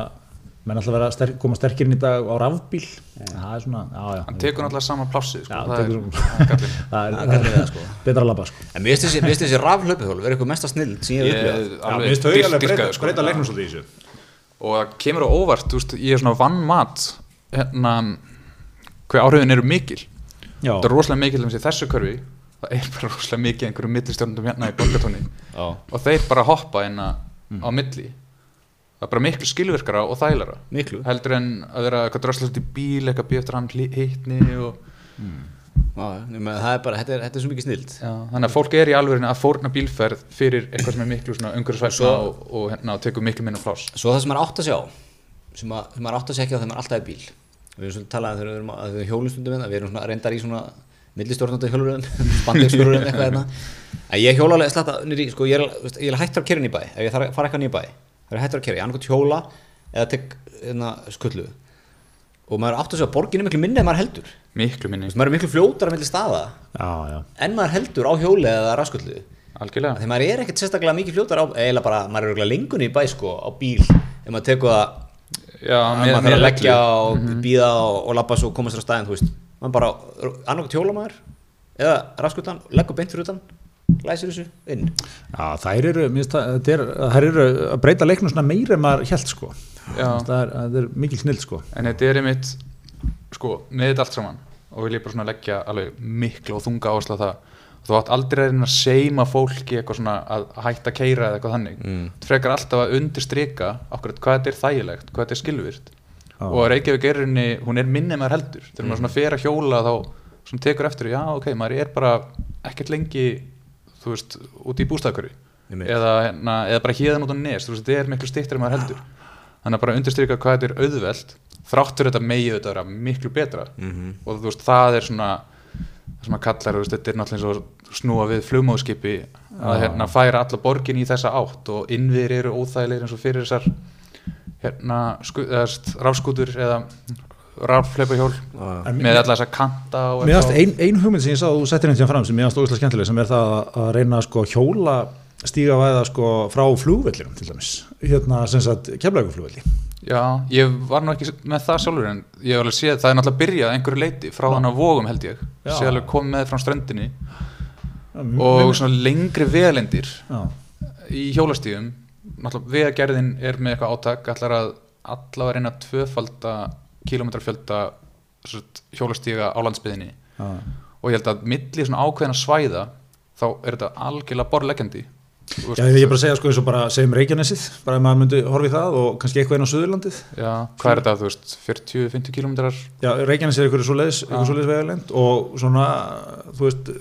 menn alltaf vera sterk, koma sterkir inn í dag á rafbíl. Það er svona, já já. Hann tekur náttúrulega saman plássið sko, Já, það er, tekur- það er það er, Það það það, sko. betra að labba sko. En mér finnst þessi, mér þessi rafhlaupihjól vera eitthvað mesta snild sem ég hef upplifað. alveg finnst þau alveg breyta, sko. breyta leiknum svolítið í þessu. Og það kemur á óvart, þú veist, ég er svona vann mat hérna hver áhrifin eru mikil. Já, það er rosalega mikil um þessu körfi það er bara rosalega mikið einhverjum millistjórnum hérna í borgatóni og þeir bara hoppa inn á milli. Það er bara miklu skilvirkara og þægilega Miklu. heldur en að vera eitthvað dröslast í bíl eitthvað býð eftir hann hittni og meina, það er bara, þetta er, þetta er svo mikið snild já, þannig að fólk er í alvegurinn að fórna bílferð fyrir eitthvað sem er miklu Svo- og, og, hérna, og tekur miklu minna pláss. Svo það sem maður átt að sjá sem, að, maður átt að á þegar maður alltaf er bíl. Við erum svona talað þegar við erum að við hjólustundum við erum svona reyndar í svona millistjórnandi hjóluröðum, spandegsjóluröðum eitthvað hérna. En ég hjóla alveg slatta nýri, sko, ég er, ég er hættur að kera inn í bæ. Ef ég þarf að fara eitthvað nýja bæ, það er hættur að kera ég annarkot hjóla eða tek hérna, skullu. Og maður áttu að segja að borgin er miklu minni en maður heldur. Miklu minni, maður er miklu fljótar að milli staða já, já, en maður heldur á hjóli eða raskullu algjörlega. Þegar maður er ekkert sérstaklega mikið fljótar á eiginlega bara, maður er örugglega lengun í bæ sko, á bíl. Ef maður tekur það maður þarf að leggja og Mhm. býða og, og labba svo og komast á staðin þú veist, maður bara annarkoð hjóla maður eða raskullan, leggur beint fyrir utan læsir þessu inn. Já þær eru, minnst, það er, þær eru að breyta leiknum svona meira en maður held sko. Það er, það er mikil snill sko. En þetta er einmitt sko, með þetta allt saman og vil ég bara svona leggja alveg miklu og þunga áherslu á það þú átt aldrei að reyna að seima fólki eitthvað svona að hætta að keira eða eitthvað þannig. Mm. þú frekar alltaf að undirstrika okkur hvað þetta er þægilegt, hvað þetta er skilvirt Já. og Reykjavík er henni, hún er minni maður heldur þegar maður svona fer að hjóla þá svona tekur eftir, já ok, maður er bara ekkert lengi þú veist, úti í bústæðakari Einmitt. eða, hérna, eða bara hérðan út á nes þú veist, þetta er miklu stýttir en maður heldur þannig að bara undirstryka hvað þetta er auðvelt þráttur þetta megi auðvitað vera miklu betra Mhm. og þú veist, það er svona það sem að kallar, veist, þetta er náttúrulega eins og snúa við flugmóðskipi að hérna, færa alla borgin í þessa átt og innviðir eru óþægilegir eins og fyrir þessar hérna, rafskútur eða rafleipahjól með alla þessa kanta og ein, ein hugmynd sem ég sá að þú settir einn sem fram sem mér fannst ógeðslega skemmtileg sem er það að, að reyna sko hjóla stíga væða sko frá flugvellinum til dæmis. Hérna sem sagt kemlauguflugvelli Já, ég var nú ekki með það sjálfur en ég hef alveg séð, það er náttúrulega byrjað að einhverju leiti frá þannig að vógum held ég. Já. sé alveg komið með frá ströndinni. Og svona lengri vegalendir Já, í hjólastíðum náttúrulega vegagerðin er með eitthvað átak allar að allavega reyna að tvöfalda kilometrafjölda hjólastíga á landsbyðinni já, og ég held að milli svona ákveðina svæða þá er þetta algjörlega borleggjandi Já, ég er bara að segja sko eins og bara segjum Reykjanesið, bara ef maður myndi horfa í það og kannski eitthvað inn á Suðurlandið. Já, hvað er þetta, þú veist, 40-50 kilometrar Já, Reykjanesið er eitthvað svo leiðis, eitthvað svo leiðis vegalend og svona, þú veist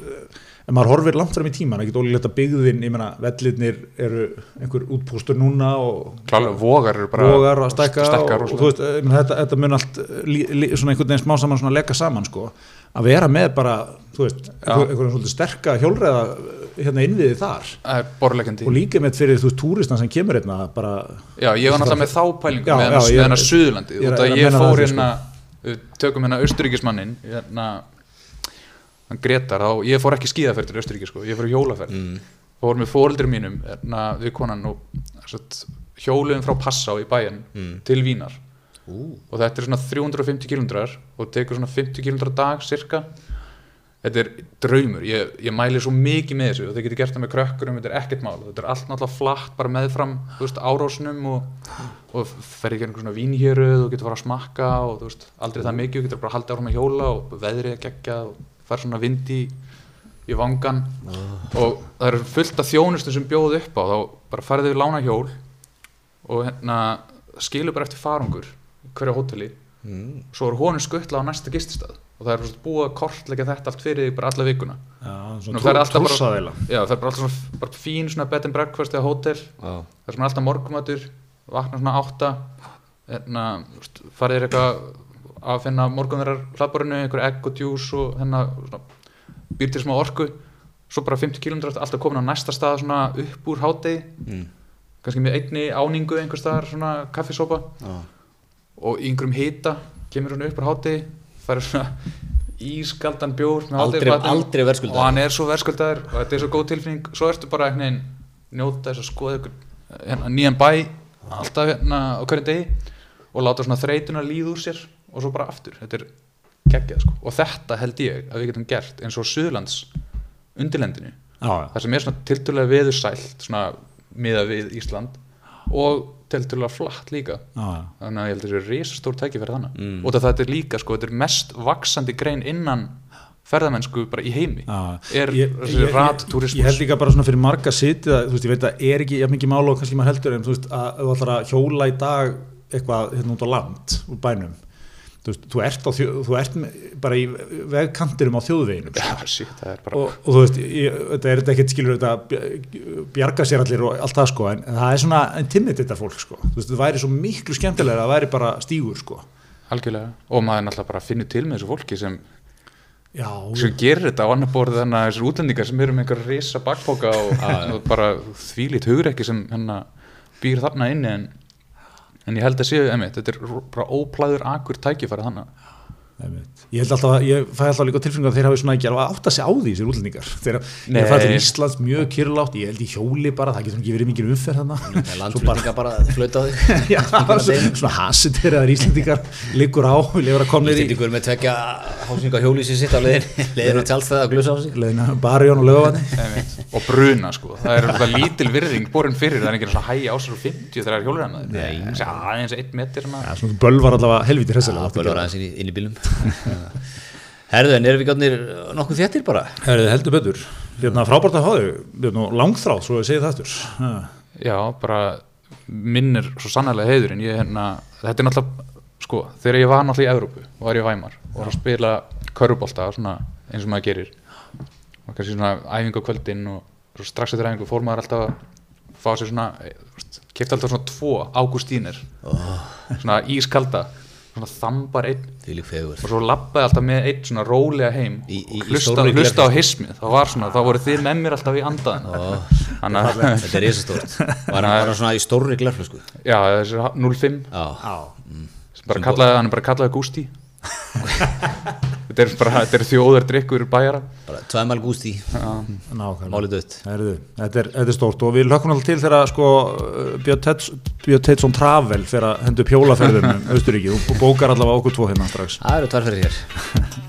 ef maður horfir langt fram í tíman, ekkert ólíklegt að byggðin, ég menna, vellirnir eru einhver útpústur núna og klálega vogar eru bara vogar að stækka stækkar og, og þú veist, ég meina, þetta, þetta mun allt lí, lí, svona einhvern veginn smá saman svona leggja saman sko, að vera með bara þú veist, einhvern einhvern svolítið sterka hjólreiða hérna innviði þar. Og líka með fyrir þú veist túristan sem kemur hérna bara, Já, ég var náttúrulega með þá pælingu með hennar- Suðurlandi er- út að ég fór því, hérna tökum hérna Austuríkismannin hérna hann Gretar, þá ég fór ekki skíðaferð til Austuríki sko, ég fór hjólaferð Mm. fór með fóreldri mínum hérna, við konan og satt, hjóluðum frá Passá í bæinn Mm. til Vínar. Ú, og þetta er svona 350 km og tekur svona 50 km dag cirka þetta er draumur. Ég, ég mæli svo mikið með þessu og þið getur gert það með krökkurum, þetta er ekkert mál. Þetta er allt náttúrulega flatt bara meðfram veist, árósnum og, og fer ekki einhver svona vínhjöruð og getur fara að smakka og veist, aldrei það mikið, þú getur bara að halda áfram að hjóla og veðrið að gegja og fara svona vindi í, í vangan og það eru fullt af þjónustu sem bjóðu upp á. Þá bara farið við lána hjól og hérna skilur bara eftir farangur í hverju hóteli. Mm. svo er honum skuttla á næsta gististað og það er svona búið að kortleggja þetta allt fyrir bara alla vikuna. Já, Nú, svona það er alltaf bara- já það er bara alltaf svona bara fín svona bed and breakfast eða hótel. Já, það er svona alltaf morgumatur vakna svona átta hérna, farið er eitthvað að finna morgunverðar hlaðborinu, einhver egg og djús og hérna svona, býr til smá orku. Svo bara 50 km alltaf komin á næsta stað svona upp úr hátegi mm. kannski með einni áningu einhver staðar svona kaffisópa Já. og einhverjum hita kemur hann upp úr hátegi það er svona ískaldan bjór Aldrei, aldrei og verðskuldar hann er svo verðskuldaður og þetta er svo góð tilfinning. Svo ertu bara einhvern veginn njóta þess að skoða hérna, nýjan bæ alltaf hérna á hverjum degi. Og láta svona þreytuna líða úr sér og svo bara aftur, þetta er geggjað sko. og þetta held ég að við getum gert eins og Suðurlands undirlendinu já, já. það sem er svona tiltölulega veðursælt svona miða við Ísland og tiltölulega flatt líka Já, já. þannig að ég held að þetta er risastór tækifæri þannig Mm. og þetta er líka sko, þetta er mest vaksandi grein innan ferðamennsku bara í heimi Já, er ég, ég, rattúrismus. ég, ég held líka bara svona fyrir marga að þú veist, ég veit að er ekki jafn mikið mála og kannski maður heldur en þú veist að þú ætlar að hjóla í dag eitthvað hérna út á land úr bænum þú veist, þú ert, þjó, þú ert bara í vegkantirum á þjóðveginum shit, það er bara og, og þú veist, ég, þetta er þetta ekkert skilur þetta bj- bjarga sér allir og allt það sko en, en það er svona intimidator fólk sko. Þú veist, það væri svo miklu skemmtilega að það væri bara stígur sko. Algjörlega. Og maður náttúrulega bara finnur til með þessu fólki sem, Já, sem gerir þetta á annar borð þannig að þessar útlendingar sem eru með einhver risa bakpoka og, og bara þvílít hugur ekki sem hérna býr þarna inni en, en ég held að séu, emitt, þetta er bara óplæður akur tækifæri þannig. Ég held alltaf að, ég fæ alltaf líka tilfengar að þeir hafi svona ekki alveg átt að segja á því þessir útlendingar. Þeir Nei. hafa til Íslands mjög kyrlátt ég held í hjóli bara, það getur ekki verið mikið umferð þarna. Landflutninga bara flöta á þig. Já, svona hasitir eða Íslendingar liggur á, lifur að komnir í Íslendingur með tvekja hásninga hjólísi sitt á leiðin leiðin á tjálstæða og glusa á sig. Leðina barjón og lögavanni Einmitt. og bruna sko, það er það lítil virðing borin fyrir, það er ekki svona hægi ásar og 50 þegar það er hjólur hann það er aðeins Já, hana. svona bölvar allavega helviti hressilega Herðu, en erum við gátnir nokkuð þéttir bara? Herðu, heldur betur. Hérna, frábært að hafa þau, langþráð svo ég segi það aftur. Ha. já, bara minnir svo sannlega heiður en ég hérna, þetta er náttúrulega sko, þegar ég var náttúrulega í Evrópu og var í Væmar og var að spila körubólta svona eins og maður gerir. Og kannski svona æfingu á kvöldin og svo strax eftir æfingu fór maður alltaf að fá sér svona kefti alltaf svona tvo Ágústínir svona ískalda svona þambar einn. Og svo lappaði alltaf með einn svona rólega heim Í- í- og hlusta, hlusta á hismið þá var svona, þá voru þið með mér alltaf í andaðin þannig að Þetta er risastórt. Var hann svona í stórri glerflösku? já, þessi 05 Já, Já, bara kallaði, hann er bara kallaði Gústi þetta er bara þetta er þjóðardrykkur bæjara. Bara tvæmal gústi. Málið dött. Þetta, er, þetta er stórt og við lökum alltaf til þegar sko, Björn Teds- Björn Teidsson Travel fyrir að hendu pjólaferðum um Austuríki og bókar allavega okkur tvo hérna strax. Það eru tvær fyrir hér.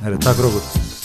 Herðu, takk fyrir okkur